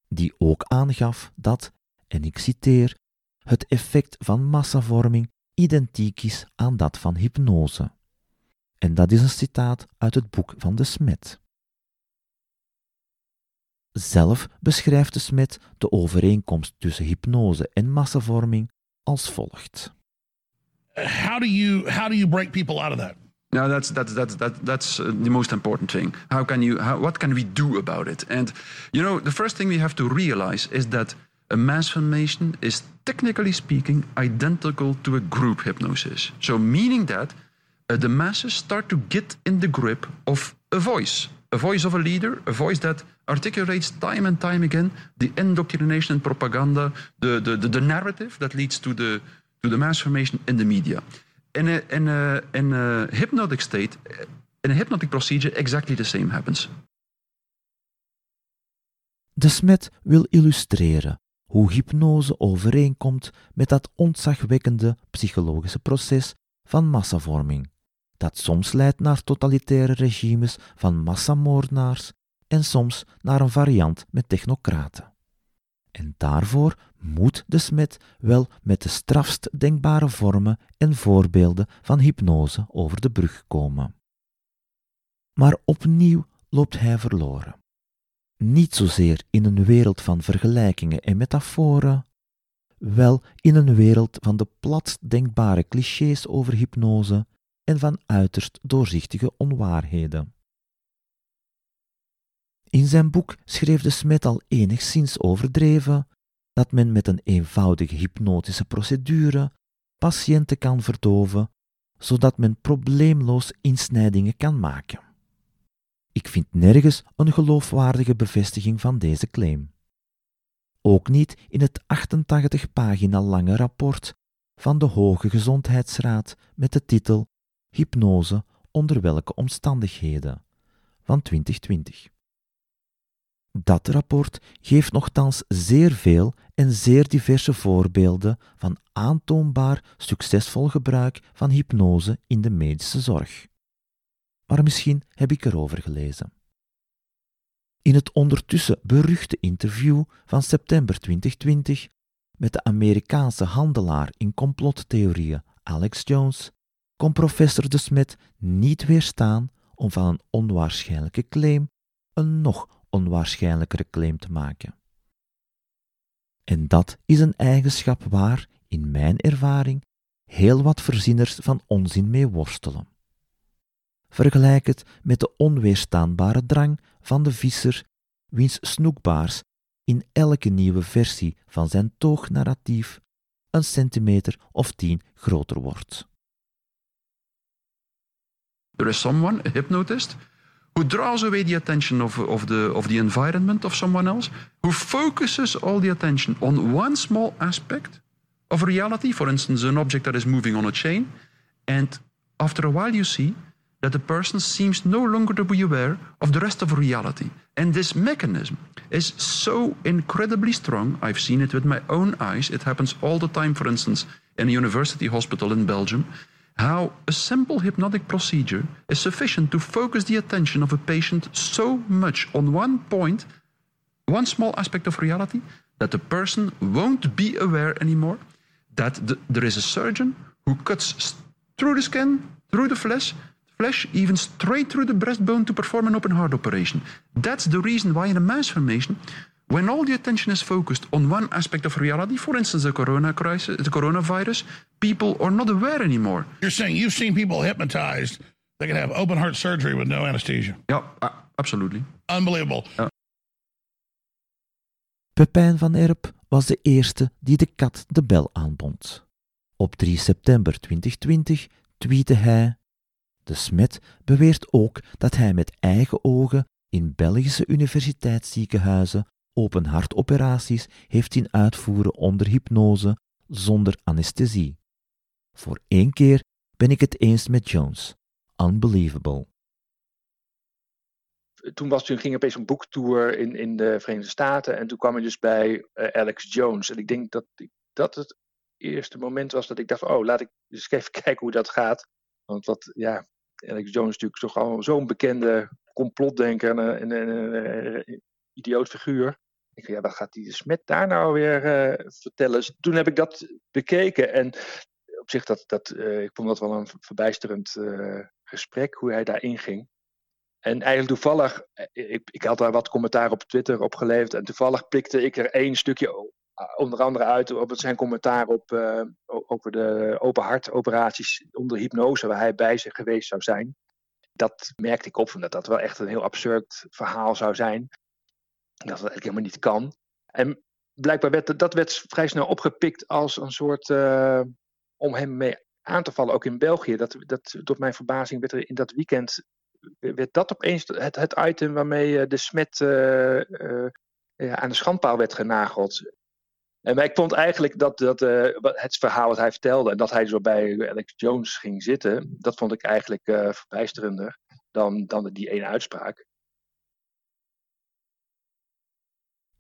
die ook aangaf dat, en ik citeer, het effect van massavorming identiek is aan dat van hypnose. En dat is een citaat uit het boek van de Smet. Zelf beschrijft de Smet de overeenkomst tussen hypnose en massavorming als volgt. How do you how do you break people out of that? No, that's that's that's that, that's uh, the most important thing. How can you? How, what can we do about it? And you know, the first thing we have to realize is that a mass formation is technically speaking identical to a group hypnosis. So meaning that uh, the masses start to get in the grip of a voice, a voice of a leader, a voice that articulates time and time again the indoctrination and propaganda, the, the, the, narrative that leads to the, to the mass formation in the media. In a, in a, in a hypnotic state, in a hypnotic procedure, exactly the same happens. De Smet wil illustreren hoe hypnose overeenkomt met dat ontzagwekkende psychologische proces van massavorming, dat soms leidt naar totalitaire regimes van massamoordenaars en soms naar een variant met technocraten. En daarvoor moet de smet wel met de strafst denkbare vormen en voorbeelden van hypnose over de brug komen. Maar opnieuw loopt hij verloren. Niet zozeer in een wereld van vergelijkingen en metaforen, wel in een wereld van de platst denkbare clichés over hypnose en van uiterst doorzichtige onwaarheden. In zijn boek schreef de Smet al enigszins overdreven dat men met een eenvoudige hypnotische procedure patiënten kan verdoven, zodat men probleemloos insnijdingen kan maken. Ik vind nergens een geloofwaardige bevestiging van deze claim. Ook niet in het 88 pagina lange rapport van de Hoge Gezondheidsraad met de titel Hypnose onder welke omstandigheden van 2020. Dat rapport geeft nogthans zeer veel en zeer diverse voorbeelden van aantoonbaar succesvol gebruik van hypnose in de medische zorg. Maar misschien heb ik erover gelezen. In het ondertussen beruchte interview van september 2020 met de Amerikaanse handelaar in complottheorieën Alex Jones kon professor De Smet niet weerstaan om van een onwaarschijnlijke claim een nog onwaarschijnlijkere claim te maken. En dat is een eigenschap waar, in mijn ervaring, heel wat verzinners van onzin mee worstelen. Vergelijk het met de onweerstaanbare drang van de visser, wiens snoekbaars in elke nieuwe versie van zijn toognarratief een centimeter of tien groter wordt. There is someone, hypnotist, who draws away the attention of, of, the, of the environment of someone else, who focuses all the attention on one small aspect of reality, for instance, an object that is moving on a chain, and after a while you see that the person seems no longer to be aware of the rest of reality. And this mechanism is so incredibly strong. I've seen it with my own eyes. It happens all the time, for instance, in a university hospital in Belgium how a simple hypnotic procedure is sufficient to focus the attention of a patient so much on one point, one small aspect of reality, that the person won't be aware anymore that the, there is a surgeon who cuts through the skin, through the flesh, flesh, even straight through the breastbone to perform an open heart operation. That's the reason why in a mass formation when all the attention is focused on one aspect of reality, for instance, the corona crisis, the coronavirus, people are not aware anymore. You're saying you've seen people hypnotized that can have open heart surgery with no anesthesia. Yeah, uh, absolutely. Unbelievable. Yeah. Pepijn van Erp was de eerste die de kat de bel aanbond. Op 3 september 2020 tweette hij: De Smet beweert ook dat hij met eigen ogen in Belgische universiteitsziekenhuizen open hartoperaties heeft zien uitvoeren onder hypnose zonder anesthesie. Voor één keer ben ik het eens met Jones. Unbelievable. Toen, was, toen ging opeens een boektour in, in de Verenigde Staten en toen kwam ik dus bij uh, Alex Jones. En ik denk dat dat het eerste moment was dat ik dacht: oh, laat ik eens even [laughs] kijken hoe dat gaat. Want wat, ja, Alex Jones is natuurlijk toch al zo'n bekende complotdenker en een idioot figuur. Ik ja, wat gaat die Smet daar nou weer uh, vertellen? Dus toen heb ik dat bekeken en op zich, dat, dat, uh, ik vond dat wel een verbijsterend uh, gesprek, hoe hij daarin ging. En eigenlijk toevallig, ik, ik had daar wat commentaar op Twitter op geleverd en toevallig pikte ik er één stukje onder andere uit op zijn commentaar op, over de open hartoperaties onder hypnose, waar hij bij zich geweest zou zijn. Dat merkte ik op, omdat dat wel echt een heel absurd verhaal zou zijn dat het eigenlijk helemaal niet kan. En blijkbaar werd dat werd vrij snel opgepikt als een soort. Uh, om hem mee aan te vallen, ook in België. Dat, dat, tot mijn verbazing werd er in dat weekend. werd dat opeens het, het item waarmee eh, de smet ja, aan de schandpaal werd genageld. En ik vond eigenlijk dat, dat het verhaal wat hij vertelde. en dat hij zo bij Alex Jones ging zitten. dat vond ik eigenlijk verbijsterender dan, dan die ene uitspraak.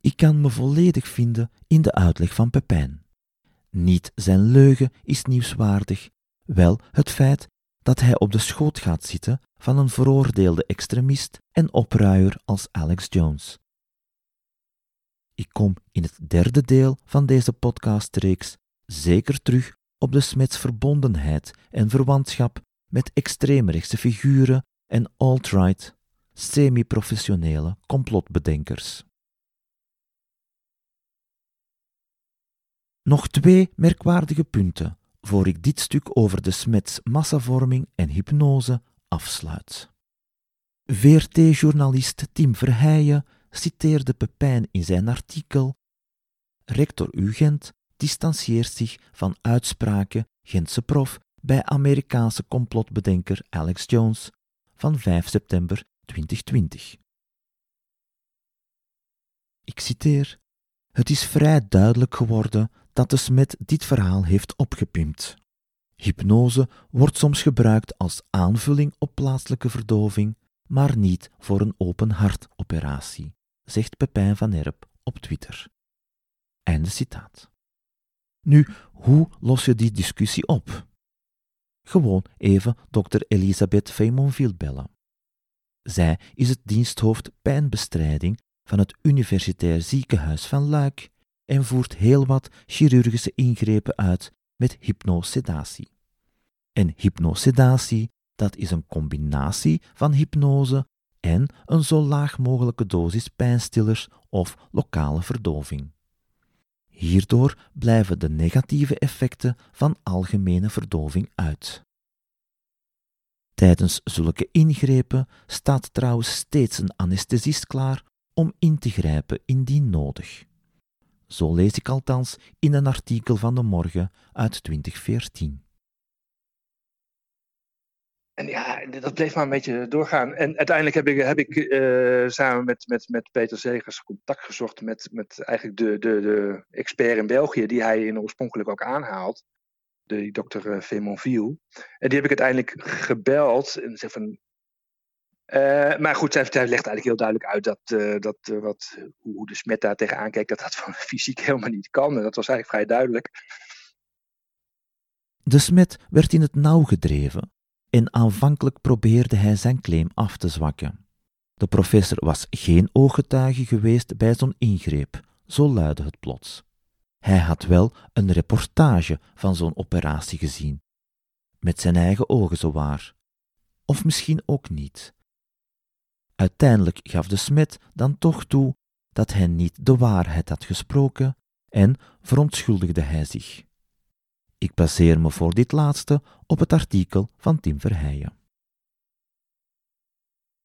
Ik kan me volledig vinden in de uitleg van Pepijn. Niet zijn leugen is nieuwswaardig, wel het feit dat hij op de schoot gaat zitten van een veroordeelde extremist en opruier als Alex Jones. Ik kom in het derde deel van deze podcastreeks zeker terug op de Smets verbondenheid en verwantschap met extreemrechtse figuren en alt-right, semi-professionele complotbedenkers. Nog twee merkwaardige punten voor ik dit stuk over de smets massavorming en hypnose afsluit. VRT-journalist Tim Verheijen citeerde Pepijn in zijn artikel Rector UGent distancieert zich van uitspraken Gentse prof bij Amerikaanse complotbedenker Alex Jones van 5 september 2020. Ik citeer: Het is vrij duidelijk geworden dat de Smet dit verhaal heeft opgepimpt. Hypnose wordt soms gebruikt als aanvulling op plaatselijke verdoving, maar niet voor een open hartoperatie, zegt Pepijn van Erp op Twitter. Einde citaat. Nu, hoe los je die discussie op? Gewoon even dokter Elisabeth Feymonville bellen. Zij is het diensthoofd pijnbestrijding van het Universitair Ziekenhuis van Luik en voert heel wat chirurgische ingrepen uit met hypnosedatie. En hypnosedatie, dat is een combinatie van hypnose en een zo laag mogelijke dosis pijnstillers of lokale verdoving. Hierdoor blijven de negatieve effecten van algemene verdoving uit. Tijdens zulke ingrepen staat trouwens steeds een anesthesist klaar om in te grijpen indien nodig. Zo lees ik althans in een artikel van de morgen uit 2014. En ja, dat bleef maar een beetje doorgaan. En uiteindelijk heb ik, heb ik uh, samen met, met, met Peter Zegers contact gezocht met, met eigenlijk de, de, de expert in België, die hij in oorspronkelijk ook aanhaalt, de dokter Femonville. En die heb ik uiteindelijk gebeld en zei van. Uh, maar goed, zij, legt eigenlijk heel duidelijk uit dat, uh, dat wat, hoe de smet daar tegenaan kijkt, dat dat [laughs] van fysiek helemaal niet kan. En dat was eigenlijk vrij duidelijk. De smet werd in het nauw gedreven en aanvankelijk probeerde hij zijn claim af te zwakken. De professor was geen ooggetuige geweest bij zo'n ingreep, zo luidde het plots. Hij had wel een reportage van zo'n operatie gezien, met zijn eigen ogen zowaar. Of misschien ook niet. Uiteindelijk gaf de smet dan toch toe dat hij niet de waarheid had gesproken en verontschuldigde hij zich. Ik baseer me voor dit laatste op het artikel van Tim Verheijen.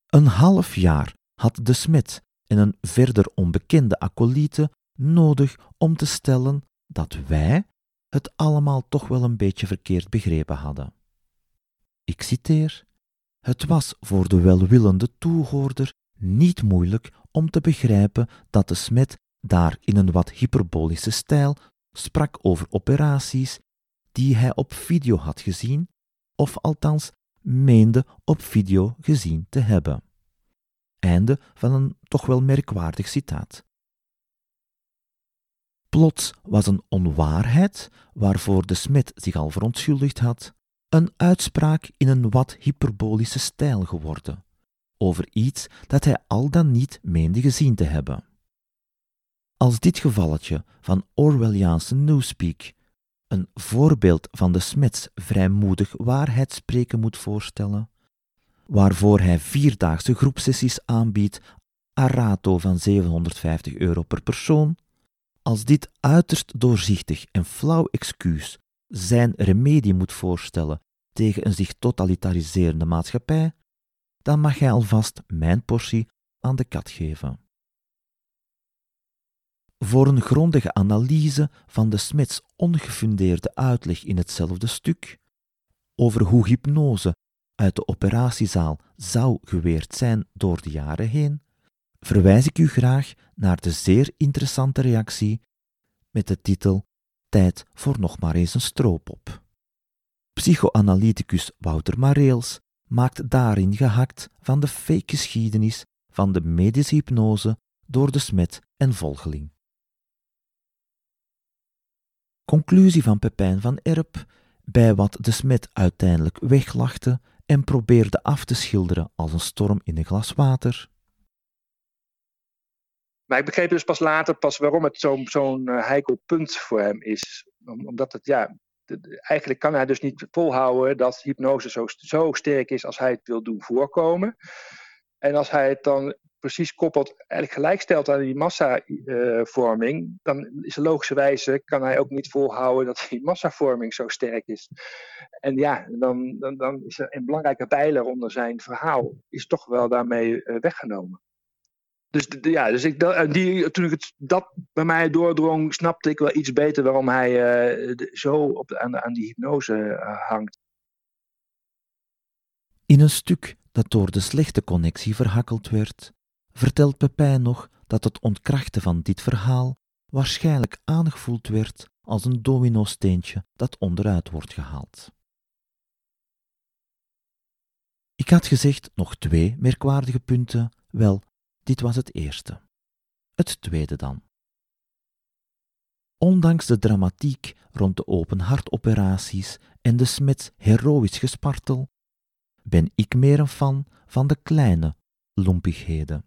Een half jaar had de smid en een verder onbekende acolyte nodig om te stellen dat wij het allemaal toch wel een beetje verkeerd begrepen hadden. Ik citeer: Het was voor de welwillende toehoorder niet moeilijk om te begrijpen dat de smid daar in een wat hyperbolische stijl sprak over operaties die hij op video had gezien, of althans meende op video gezien te hebben. Einde van een toch wel merkwaardig citaat. Plots was een onwaarheid, waarvoor de smid zich al verontschuldigd had, een uitspraak in een wat hyperbolische stijl geworden, over iets dat hij al dan niet meende gezien te hebben. Als dit gevalletje van Orwelliaanse newspeak een voorbeeld van de smets vrijmoedig waarheidspreken moet voorstellen, waarvoor hij vierdaagse groepsessies aanbiedt a rato van 750 euro per persoon, als dit uiterst doorzichtig en flauw excuus zijn remedie moet voorstellen tegen een zich totalitariserende maatschappij, dan mag hij alvast mijn portie aan de kat geven. Voor een grondige analyse van de Smits ongefundeerde uitleg in hetzelfde stuk over hoe hypnose uit de operatiezaal zou geweerd zijn door de jaren heen, verwijs ik u graag naar de zeer interessante reactie met de titel Tijd voor nog maar eens een stroopop. Psychoanalyticus Wouter Mareels maakt daarin gehakt van de fake geschiedenis van de medische hypnose door de smet en volgeling. Conclusie van Pepijn van Erp, bij wat de smet uiteindelijk weglachte en probeerde af te schilderen als een storm in een glas water. Maar ik begreep dus pas later pas waarom het zo'n zo'n uh, heikel punt voor hem is. omdat het, ja, eigenlijk kan hij dus niet volhouden dat hypnose zo, zo sterk is als hij het wil doen voorkomen. En als hij het dan precies koppelt, eigenlijk gelijkstelt aan die massavorming, dan is er logischerwijze, kan hij ook niet volhouden dat die massavorming zo sterk is. En ja, dan, dan, dan is er een belangrijke pijler onder zijn verhaal, is toch wel daarmee uh, weggenomen. Dus, ja, dus ik, die, toen ik het, dat bij mij doordrong, snapte ik wel iets beter waarom hij de, zo op aan, die hypnose uh, hangt. In een stuk dat door de slechte connectie verhakkeld werd, vertelt Pepijn nog dat het ontkrachten van dit verhaal waarschijnlijk aangevoeld werd als een domino-steentje dat onderuit wordt gehaald. Ik had gezegd nog twee merkwaardige punten. Wel, dit was het eerste. Het tweede dan. Ondanks de dramatiek rond de open hartoperaties en de smets heroïsch gespartel, ben ik meer een fan van de kleine lompigheden.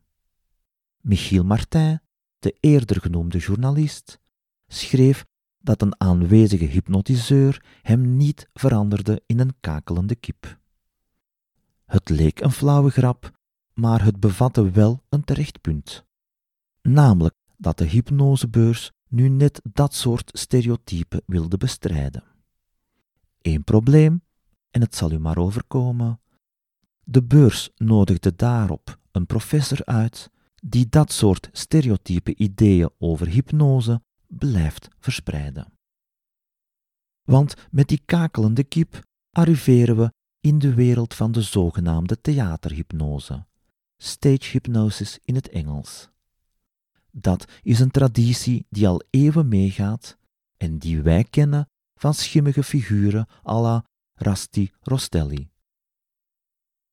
Michiel Martin, de eerder genoemde journalist, schreef dat een aanwezige hypnotiseur hem niet veranderde in een kakelende kip. Het leek een flauwe grap, maar het bevatte wel een terecht punt. Namelijk dat de hypnosebeurs nu net dat soort stereotypen wilde bestrijden. Eén probleem, en het zal u maar overkomen. De beurs nodigde daarop een professor uit die dat soort stereotype ideeën over hypnose blijft verspreiden. Want met die kakelende kip arriveren we in de wereld van de zogenaamde theaterhypnose, stage hypnosis in het Engels. Dat is een traditie die al eeuwen meegaat en die wij kennen van schimmige figuren à la Rasti Rostelli.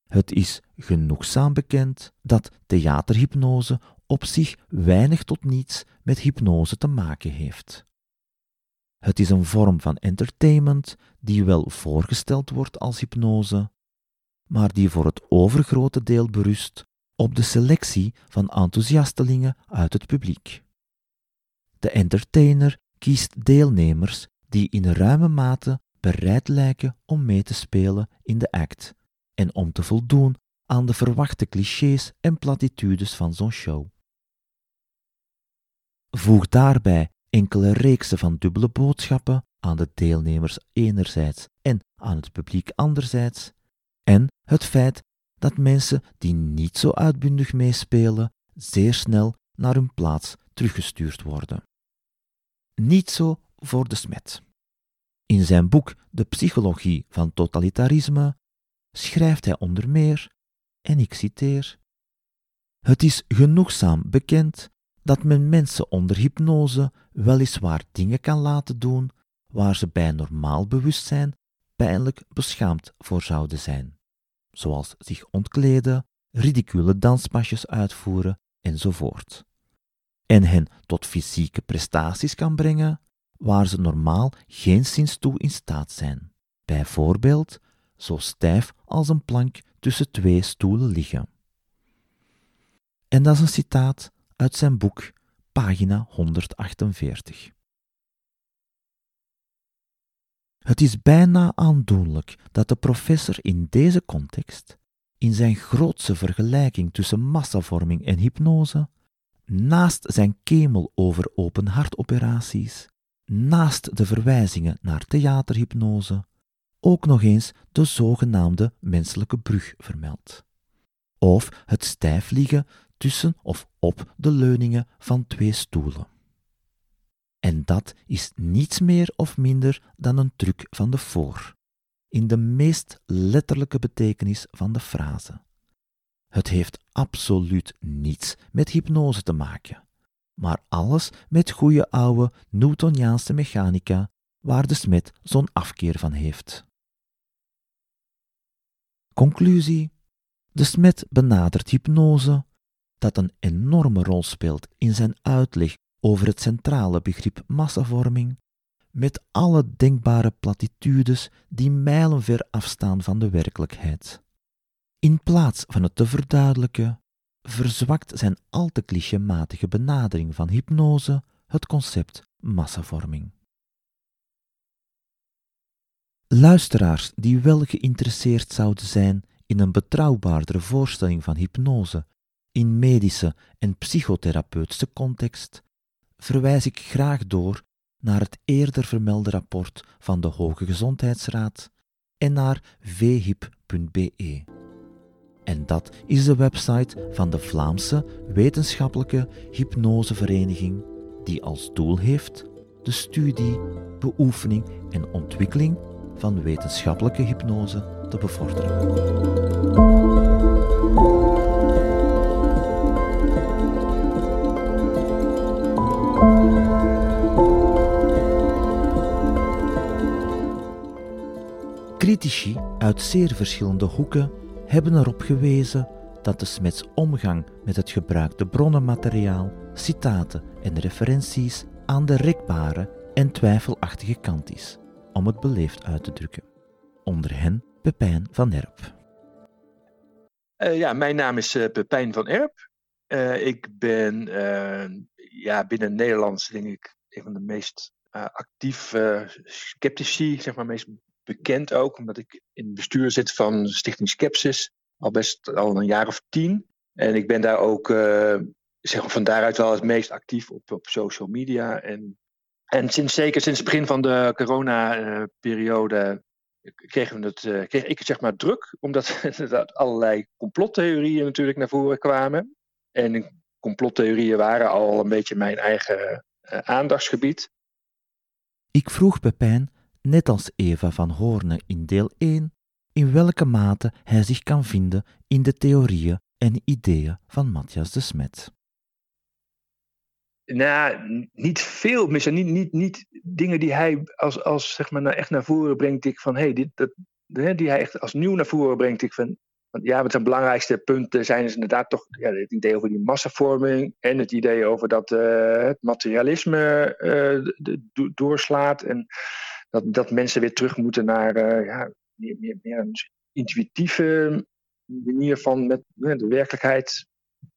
Het is genoegzaam bekend dat theaterhypnose op zich weinig tot niets met hypnose te maken heeft. Het is een vorm van entertainment die wel voorgesteld wordt als hypnose, maar die voor het overgrote deel berust op de selectie van enthousiastelingen uit het publiek. De entertainer kiest deelnemers die in ruime mate bereid lijken om mee te spelen in de act en om te voldoen aan de verwachte clichés en platitudes van zo'n show. Voeg daarbij enkele reeksen van dubbele boodschappen aan de deelnemers enerzijds en aan het publiek anderzijds, en het feit dat mensen die niet zo uitbundig meespelen, zeer snel naar hun plaats teruggestuurd worden. Niet zo voor de smet. In zijn boek De psychologie van totalitarisme schrijft hij onder meer, en ik citeer: Het is genoegzaam bekend dat men mensen onder hypnose weliswaar dingen kan laten doen waar ze bij normaal bewustzijn pijnlijk beschaamd voor zouden zijn, zoals zich ontkleden, ridicule danspasjes uitvoeren enzovoort. En hen tot fysieke prestaties kan brengen waar ze normaal geen sinds toe in staat zijn, bijvoorbeeld zo stijf als een plank tussen twee stoelen liggen. En dat is een citaat uit zijn boek, pagina 148. Het is bijna aandoenlijk dat de professor in deze context, in zijn grootse vergelijking tussen massavorming en hypnose, naast zijn kemel over open hartoperaties, naast de verwijzingen naar theaterhypnose, ook nog eens de zogenaamde menselijke brug vermeldt. Of het stijf liggen tussen of op de leuningen van twee stoelen. En dat is niets meer of minder dan een truc van de voor, in de meest letterlijke betekenis van de frase. Het heeft absoluut niets met hypnose te maken, maar alles met goede oude Newtoniaanse mechanica, waar de smet zo'n afkeer van heeft. Conclusie: De smet benadert hypnose dat een enorme rol speelt in zijn uitleg over het centrale begrip massavorming, met alle denkbare platitudes die mijlenver afstaan van de werkelijkheid. In plaats van het te verduidelijken, verzwakt zijn al te clichématige benadering van hypnose het concept massavorming. Luisteraars die wel geïnteresseerd zouden zijn in een betrouwbaardere voorstelling van hypnose in medische en psychotherapeutische context, verwijs ik graag door naar het eerder vermelde rapport van de Hoge Gezondheidsraad en naar vhip.be. En dat is de website van de Vlaamse Wetenschappelijke Hypnosevereniging, die als doel heeft de studie, beoefening en ontwikkeling van wetenschappelijke hypnose te bevorderen. Critici uit zeer verschillende hoeken hebben erop gewezen dat de smets omgang met het gebruikte bronnenmateriaal, citaten en referenties aan de rekbare en twijfelachtige kant is, om het beleefd uit te drukken. Onder hen Pepijn van Erp. Uh, ja, mijn naam is uh, Pepijn van Erp. Uh, ik ben ja, binnen Nederlands, denk ik, een van de meest actief sceptici, zeg maar, meest bekend ook, omdat ik in het bestuur zit van Stichting Skepsis, al best al een jaar of tien. En ik ben daar ook, zeg maar, van daaruit wel het meest actief op, op social media. En, en sinds, zeker sinds het begin van de corona-periode kregen we het, uh, kreeg ik het zeg maar druk, omdat [laughs] er allerlei complottheorieën natuurlijk naar voren kwamen. En complottheorieën waren al een beetje mijn eigen aandachtsgebied. Ik vroeg Pepijn, net als Eva van Hoorne in deel 1, in welke mate hij zich kan vinden in de theorieën en ideeën van Matthias de Smet. Nou, niet veel, misschien niet, niet, niet dingen die hij als, als zeg maar, echt naar voren brengt. Ik van, hey, dit, dat, die hij echt als nieuw naar voren brengt. Ik van, want ja, wat zijn belangrijkste punten zijn is inderdaad toch ja, het idee over die massavorming en het idee over dat uh, het materialisme de, doorslaat en dat, dat mensen weer terug moeten naar uh, ja, meer, meer, meer een intuïtieve manier van met de werkelijkheid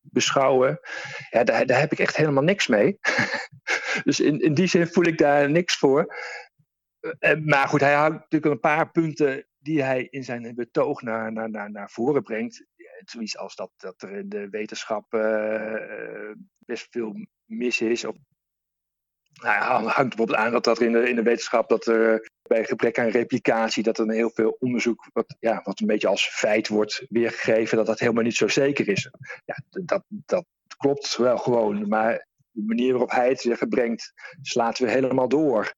beschouwen, ja, daar, daar heb ik echt helemaal niks mee. [laughs] dus in, in die zin voel ik daar niks voor. Eh, maar goed, hij houdt natuurlijk een paar punten die hij in zijn betoog naar, naar, naar, naar voren brengt. Zoiets als dat, dat er in de wetenschap best veel mis is. Of, nou, hangt bijvoorbeeld aan dat, dat in de, in de wetenschap dat er bij gebrek aan replicatie, dat er heel veel onderzoek, wat, ja, wat een beetje als feit wordt weergegeven, dat dat helemaal niet zo zeker is. Ja, dat, dat klopt wel gewoon, maar de manier waarop hij het zeggen brengt, slaat weer helemaal door.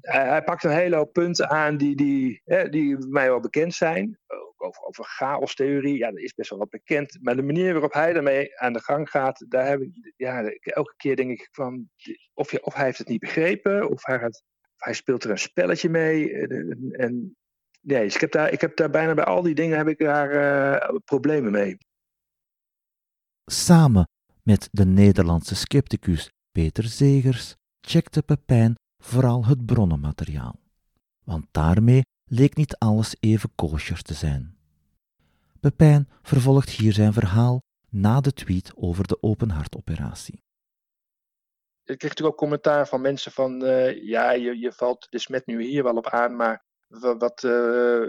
Hij, hij pakt een hele hoop punten aan die, die, die mij wel bekend zijn. Over, over chaostheorie, ja, dat is best wel wat bekend. Maar de manier waarop hij daarmee aan de gang gaat, daar heb ik, ja, elke keer denk ik van, of, je, of hij heeft het niet begrepen, of hij gaat hij speelt er een spelletje mee. En, nee, dus ik heb, daar, ik heb daar bijna bij al die dingen heb ik daar uh, problemen mee. Samen met de Nederlandse scepticus Peter Zegers checkte Pepijn vooral het bronnenmateriaal. Want daarmee leek niet alles even kosher te zijn. Pepijn vervolgt hier zijn verhaal na de tweet over de openhartoperatie ik kreeg natuurlijk ook commentaar van mensen van, uh, ja, je, je valt de smet nu hier wel op aan, maar wat, uh,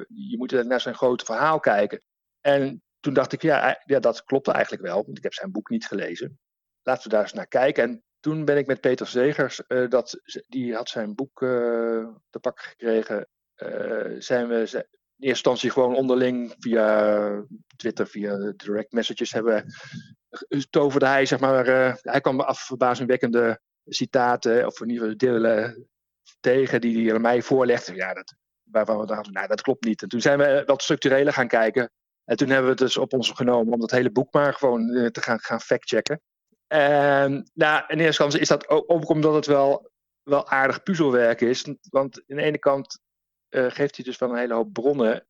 je moet naar zijn grote verhaal kijken. En toen dacht ik, ja, ja, dat klopte eigenlijk wel, want ik heb zijn boek niet gelezen. Laten we daar eens naar kijken. En toen ben ik met Peter Zegers, dat, die had zijn boek te pakken gekregen, zijn we in eerste instantie gewoon onderling via Twitter, via direct messages hebben toverde hij, zeg maar, hij kwam af verbazingwekkende citaten, of in ieder geval delen tegen, die hij aan mij voorlegde. Ja, dat, waarvan we dachten, nou, dat klopt niet. En toen zijn we wat structureler gaan kijken. En toen hebben we het dus op ons genomen om dat hele boek maar gewoon eh, te gaan, gaan factchecken. En nou, in eerste instantie is dat ook omdat het wel, wel aardig puzzelwerk is. Want aan de ene kant geeft hij dus wel een hele hoop bronnen.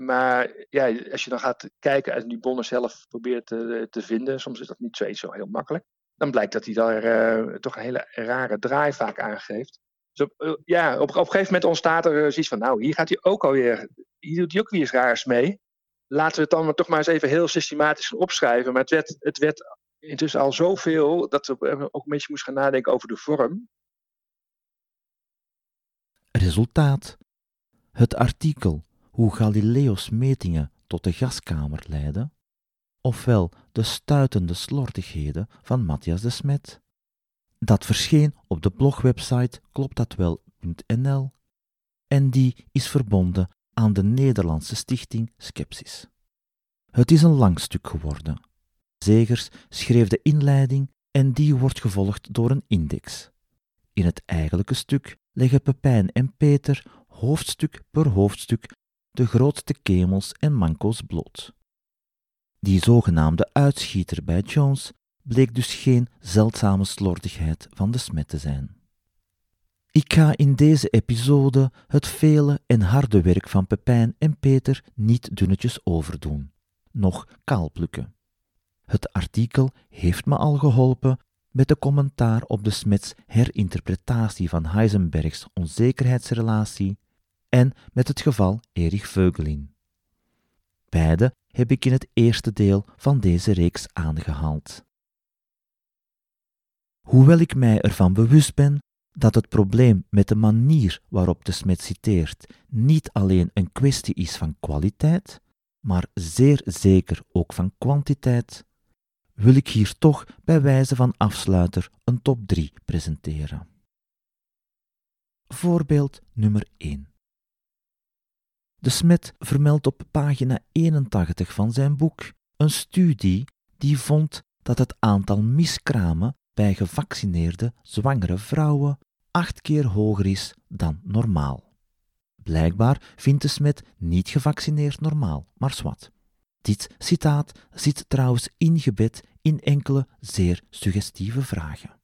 Maar ja, als je dan gaat kijken en die bronnen zelf probeert te, te vinden, soms is dat niet zo, zo heel makkelijk dan blijkt dat hij daar uh, toch een hele rare draai vaak aangeeft. Dus op, ja, op, op, een gegeven moment ontstaat er zoiets van, nou, hier gaat hij ook alweer, hier doet hij ook weer eens raars mee. Laten we het dan maar toch maar eens even heel systematisch opschrijven. Maar het werd, het werd intussen al zoveel dat we ook een beetje moesten gaan nadenken over de vorm. Resultaat. Het artikel Hoe Galileo's metingen tot de gaskamer leiden ofwel de stuitende slordigheden van Matthias de Smet. Dat verscheen op de blogwebsite kloptdatwel.nl en die is verbonden aan de Nederlandse stichting Skepsis. Het is een lang stuk geworden. Zegers schreef de inleiding en die wordt gevolgd door een index. In het eigenlijke stuk leggen Pepijn en Peter hoofdstuk per hoofdstuk de grootste kemels en manco's bloot. Die zogenaamde uitschieter bij Jones bleek dus geen zeldzame slordigheid van de smet te zijn. Ik ga in deze episode het vele en harde werk van Pepijn en Peter niet dunnetjes overdoen. nog kaalplukken. Het artikel heeft me al geholpen met de commentaar op de Smets herinterpretatie van Heisenbergs onzekerheidsrelatie en met het geval Erich Veugelin. Beide heb ik in het eerste deel van deze reeks aangehaald. Hoewel ik mij ervan bewust ben dat het probleem met de manier waarop de Smet citeert niet alleen een kwestie is van kwaliteit, maar zeer zeker ook van kwantiteit, wil ik hier toch bij wijze van afsluiter een top 3 presenteren. Voorbeeld nummer 1. De Smet vermeldt op pagina 81 van zijn boek een studie die vond dat het aantal miskramen bij gevaccineerde zwangere vrouwen acht keer hoger is dan normaal. Blijkbaar vindt de Smet niet gevaccineerd normaal, maar zwart. Dit citaat zit trouwens ingebed in enkele zeer suggestieve vragen.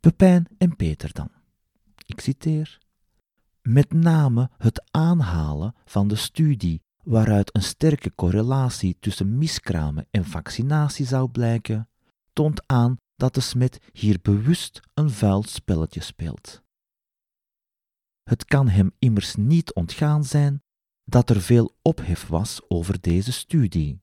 Pepijn en Peter dan. Ik citeer. Met name het aanhalen van de studie waaruit een sterke correlatie tussen miskramen en vaccinatie zou blijken, toont aan dat de smet hier bewust een vuil spelletje speelt. Het kan hem immers niet ontgaan zijn dat er veel ophef was over deze studie,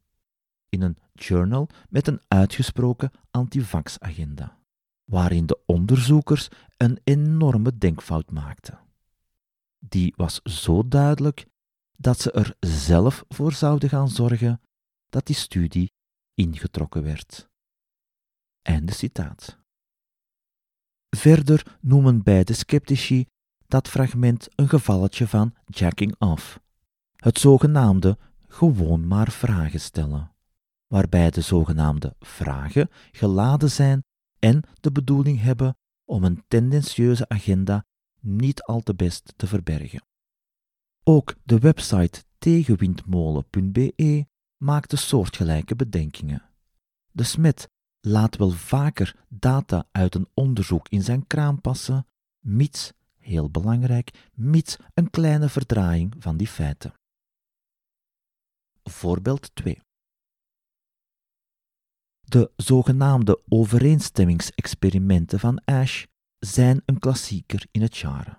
in een journal met een uitgesproken antivax-agenda, waarin de onderzoekers een enorme denkfout maakten. Die was zo duidelijk dat ze er zelf voor zouden gaan zorgen dat die studie ingetrokken werd. Einde citaat. Verder noemen beide sceptici dat fragment een gevalletje van jacking off, het zogenaamde gewoon maar vragen stellen, waarbij de zogenaamde vragen geladen zijn en de bedoeling hebben om een tendentieuze agenda niet al te best te verbergen. Ook de website tegenwindmolen.be maakte soortgelijke bedenkingen. De Smet laat wel vaker data uit een onderzoek in zijn kraam passen, mits, heel belangrijk, mits een kleine verdraaiing van die feiten. Voorbeeld 2. De zogenaamde overeenstemmingsexperimenten van Ash zijn een klassieker in het genre.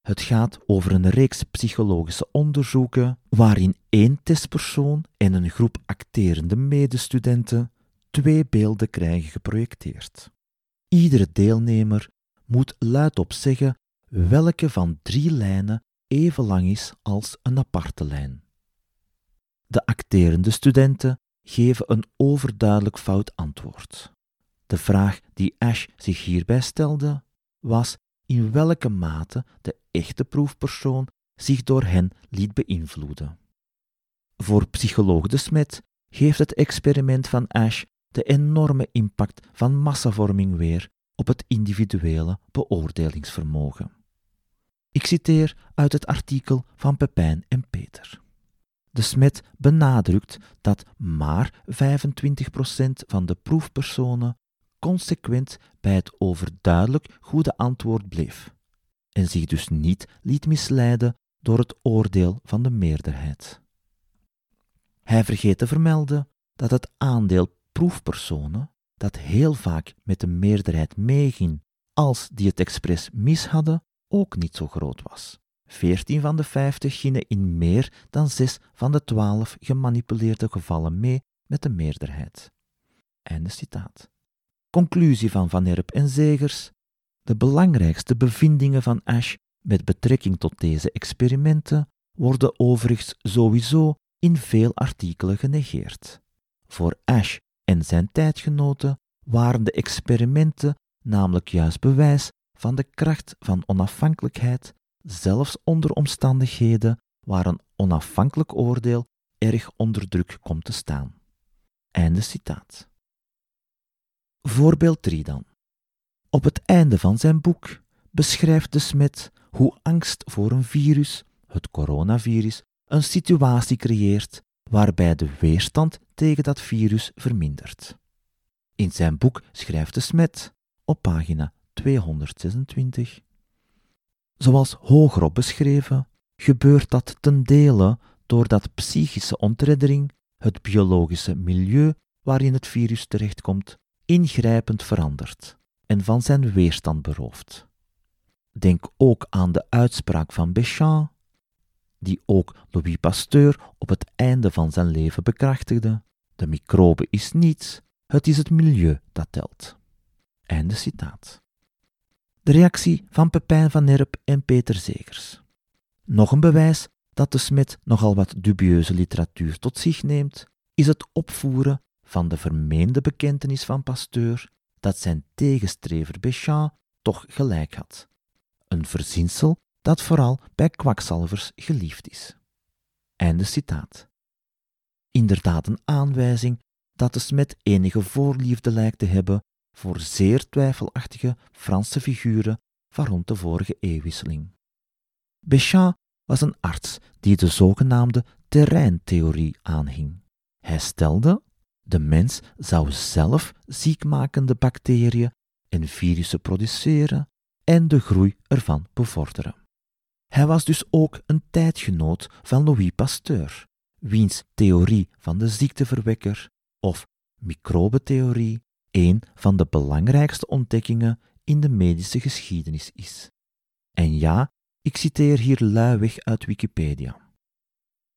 Het gaat over een reeks psychologische onderzoeken waarin één testpersoon en een groep acterende medestudenten twee beelden krijgen geprojecteerd. Iedere deelnemer moet luidop zeggen welke van drie lijnen even lang is als een aparte lijn. De acterende studenten geven een overduidelijk fout antwoord. De vraag die Ash zich hierbij stelde was in welke mate de echte proefpersoon zich door hen liet beïnvloeden. Voor psycholoog de Smet geeft het experiment van Ash de enorme impact van massavorming weer op het individuele beoordelingsvermogen. Ik citeer uit het artikel van Pepijn en Peter. De Smet benadrukt dat maar 25% van de proefpersonen consequent bij het overduidelijk goede antwoord bleef en zich dus niet liet misleiden door het oordeel van de meerderheid. Hij vergeet te vermelden dat het aandeel proefpersonen, dat heel vaak met de meerderheid meeging als die het expres mis hadden, ook niet zo groot was. 14 van de 50 gingen in meer dan 6 van de 12 gemanipuleerde gevallen mee met de meerderheid. Einde citaat. Conclusie van Van Erp en Zegers. De belangrijkste bevindingen van Ash met betrekking tot deze experimenten worden overigens sowieso in veel artikelen genegeerd. Voor Ash en zijn tijdgenoten waren de experimenten namelijk juist bewijs van de kracht van onafhankelijkheid, zelfs onder omstandigheden waar een onafhankelijk oordeel erg onder druk komt te staan. Einde citaat. Voorbeeld 3 dan. Op het einde van zijn boek beschrijft de Smet hoe angst voor een virus, het coronavirus, een situatie creëert waarbij de weerstand tegen dat virus vermindert. In zijn boek schrijft de Smet op pagina 226. Zoals hogerop beschreven, gebeurt dat ten dele doordat psychische ontreddering, het biologische milieu waarin het virus terechtkomt ingrijpend verandert en van zijn weerstand berooft. Denk ook aan de uitspraak van Béchamp, die ook Louis Pasteur op het einde van zijn leven bekrachtigde: De microbe is niets, het is het milieu dat telt. Einde citaat. De reactie van Pepijn van Nerp en Peter Zegers. Nog een bewijs dat de Smet nogal wat dubieuze literatuur tot zich neemt, is het opvoeren van de vermeende bekentenis van Pasteur dat zijn tegenstrever Béchamp toch gelijk had. Een verzinsel dat vooral bij kwakzalvers geliefd is. Einde citaat. Inderdaad een aanwijzing dat de smet enige voorliefde lijkt te hebben voor zeer twijfelachtige Franse figuren van rond de vorige eeuwwisseling. Béchamp was een arts die de zogenaamde terreintheorie aanhing. Hij stelde de mens zou zelf ziekmakende bacteriën en virussen produceren en de groei ervan bevorderen. Hij was dus ook een tijdgenoot van Louis Pasteur, wiens theorie van de ziekteverwekker of microbetheorie een van de belangrijkste ontdekkingen in de medische geschiedenis is. En ja, ik citeer hier luiweg uit Wikipedia.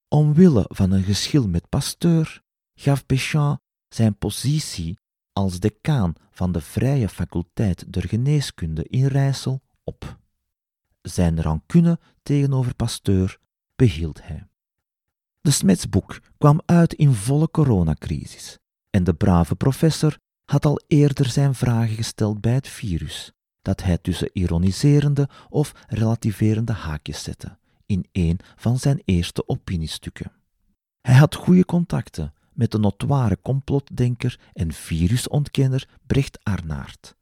Omwille van een geschil met Pasteur gaf Béchamp zijn positie als decaan van de Vrije Faculteit der Geneeskunde in Rijssel op. Zijn rancune tegenover Pasteur behield hij. De Smetsboek kwam uit in volle coronacrisis en de brave professor had al eerder zijn vragen gesteld bij het virus, dat hij tussen ironiserende of relativerende haakjes zette in een van zijn eerste opiniestukken. Hij had goede contacten met de notoire complotdenker en virusontkenner Brecht Arnaert.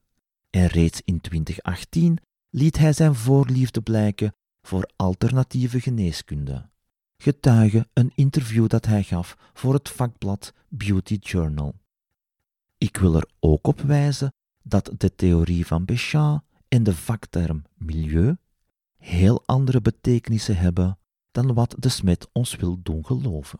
En reeds in 2018 liet hij zijn voorliefde blijken voor alternatieve geneeskunde. Getuige een interview dat hij gaf voor het vakblad Beauty Journal. Ik wil er ook op wijzen dat de theorie van Béchamp en de vakterm milieu heel andere betekenissen hebben dan wat de smet ons wil doen geloven.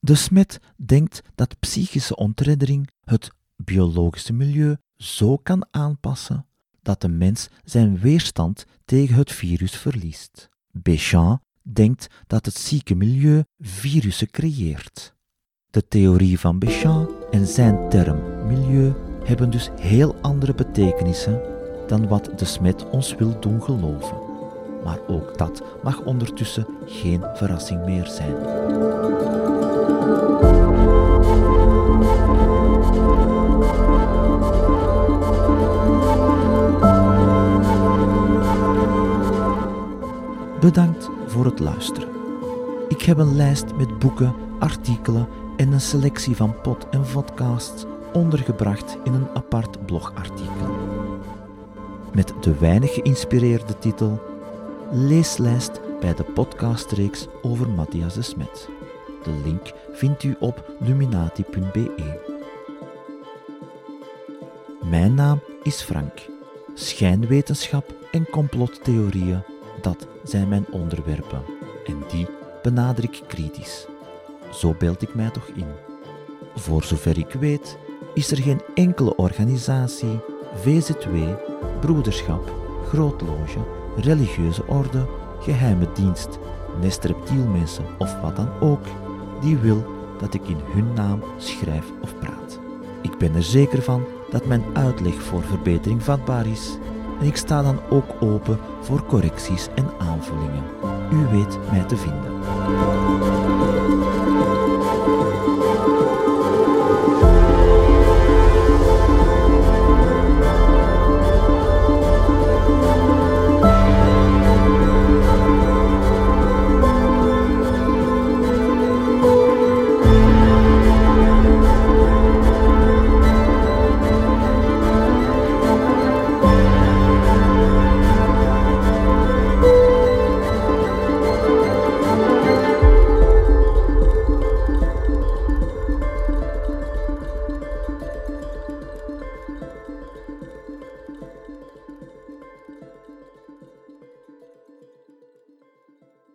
De smet denkt dat psychische ontreddering het biologische milieu zo kan aanpassen dat de mens zijn weerstand tegen het virus verliest. Béchamp denkt dat het zieke milieu virussen creëert. De theorie van Béchamp en zijn term milieu hebben dus heel andere betekenissen dan wat de smet ons wil doen geloven. Maar ook dat mag ondertussen geen verrassing meer zijn. Bedankt voor het luisteren. Ik heb een lijst met boeken, artikelen en een selectie van pod- en podcasts ondergebracht in een apart blogartikel. Met de weinig geïnspireerde titel Leeslijst bij de podcastreeks over Matthias de Smet. De link vindt u op luminati.be. Mijn naam is Frank. Schijnwetenschap en complottheorieën, dat zijn mijn onderwerpen. En die benader ik kritisch. Zo beeld ik mij toch in. Voor zover ik weet, is er geen enkele organisatie, VZW, broederschap, grootloge, religieuze orde, geheime dienst, nestreptielmensen of wat dan ook, die wil dat ik in hun naam schrijf of praat. Ik ben er zeker van dat mijn uitleg voor verbetering vatbaar is en ik sta dan ook open voor correcties en aanvullingen. U weet mij te vinden.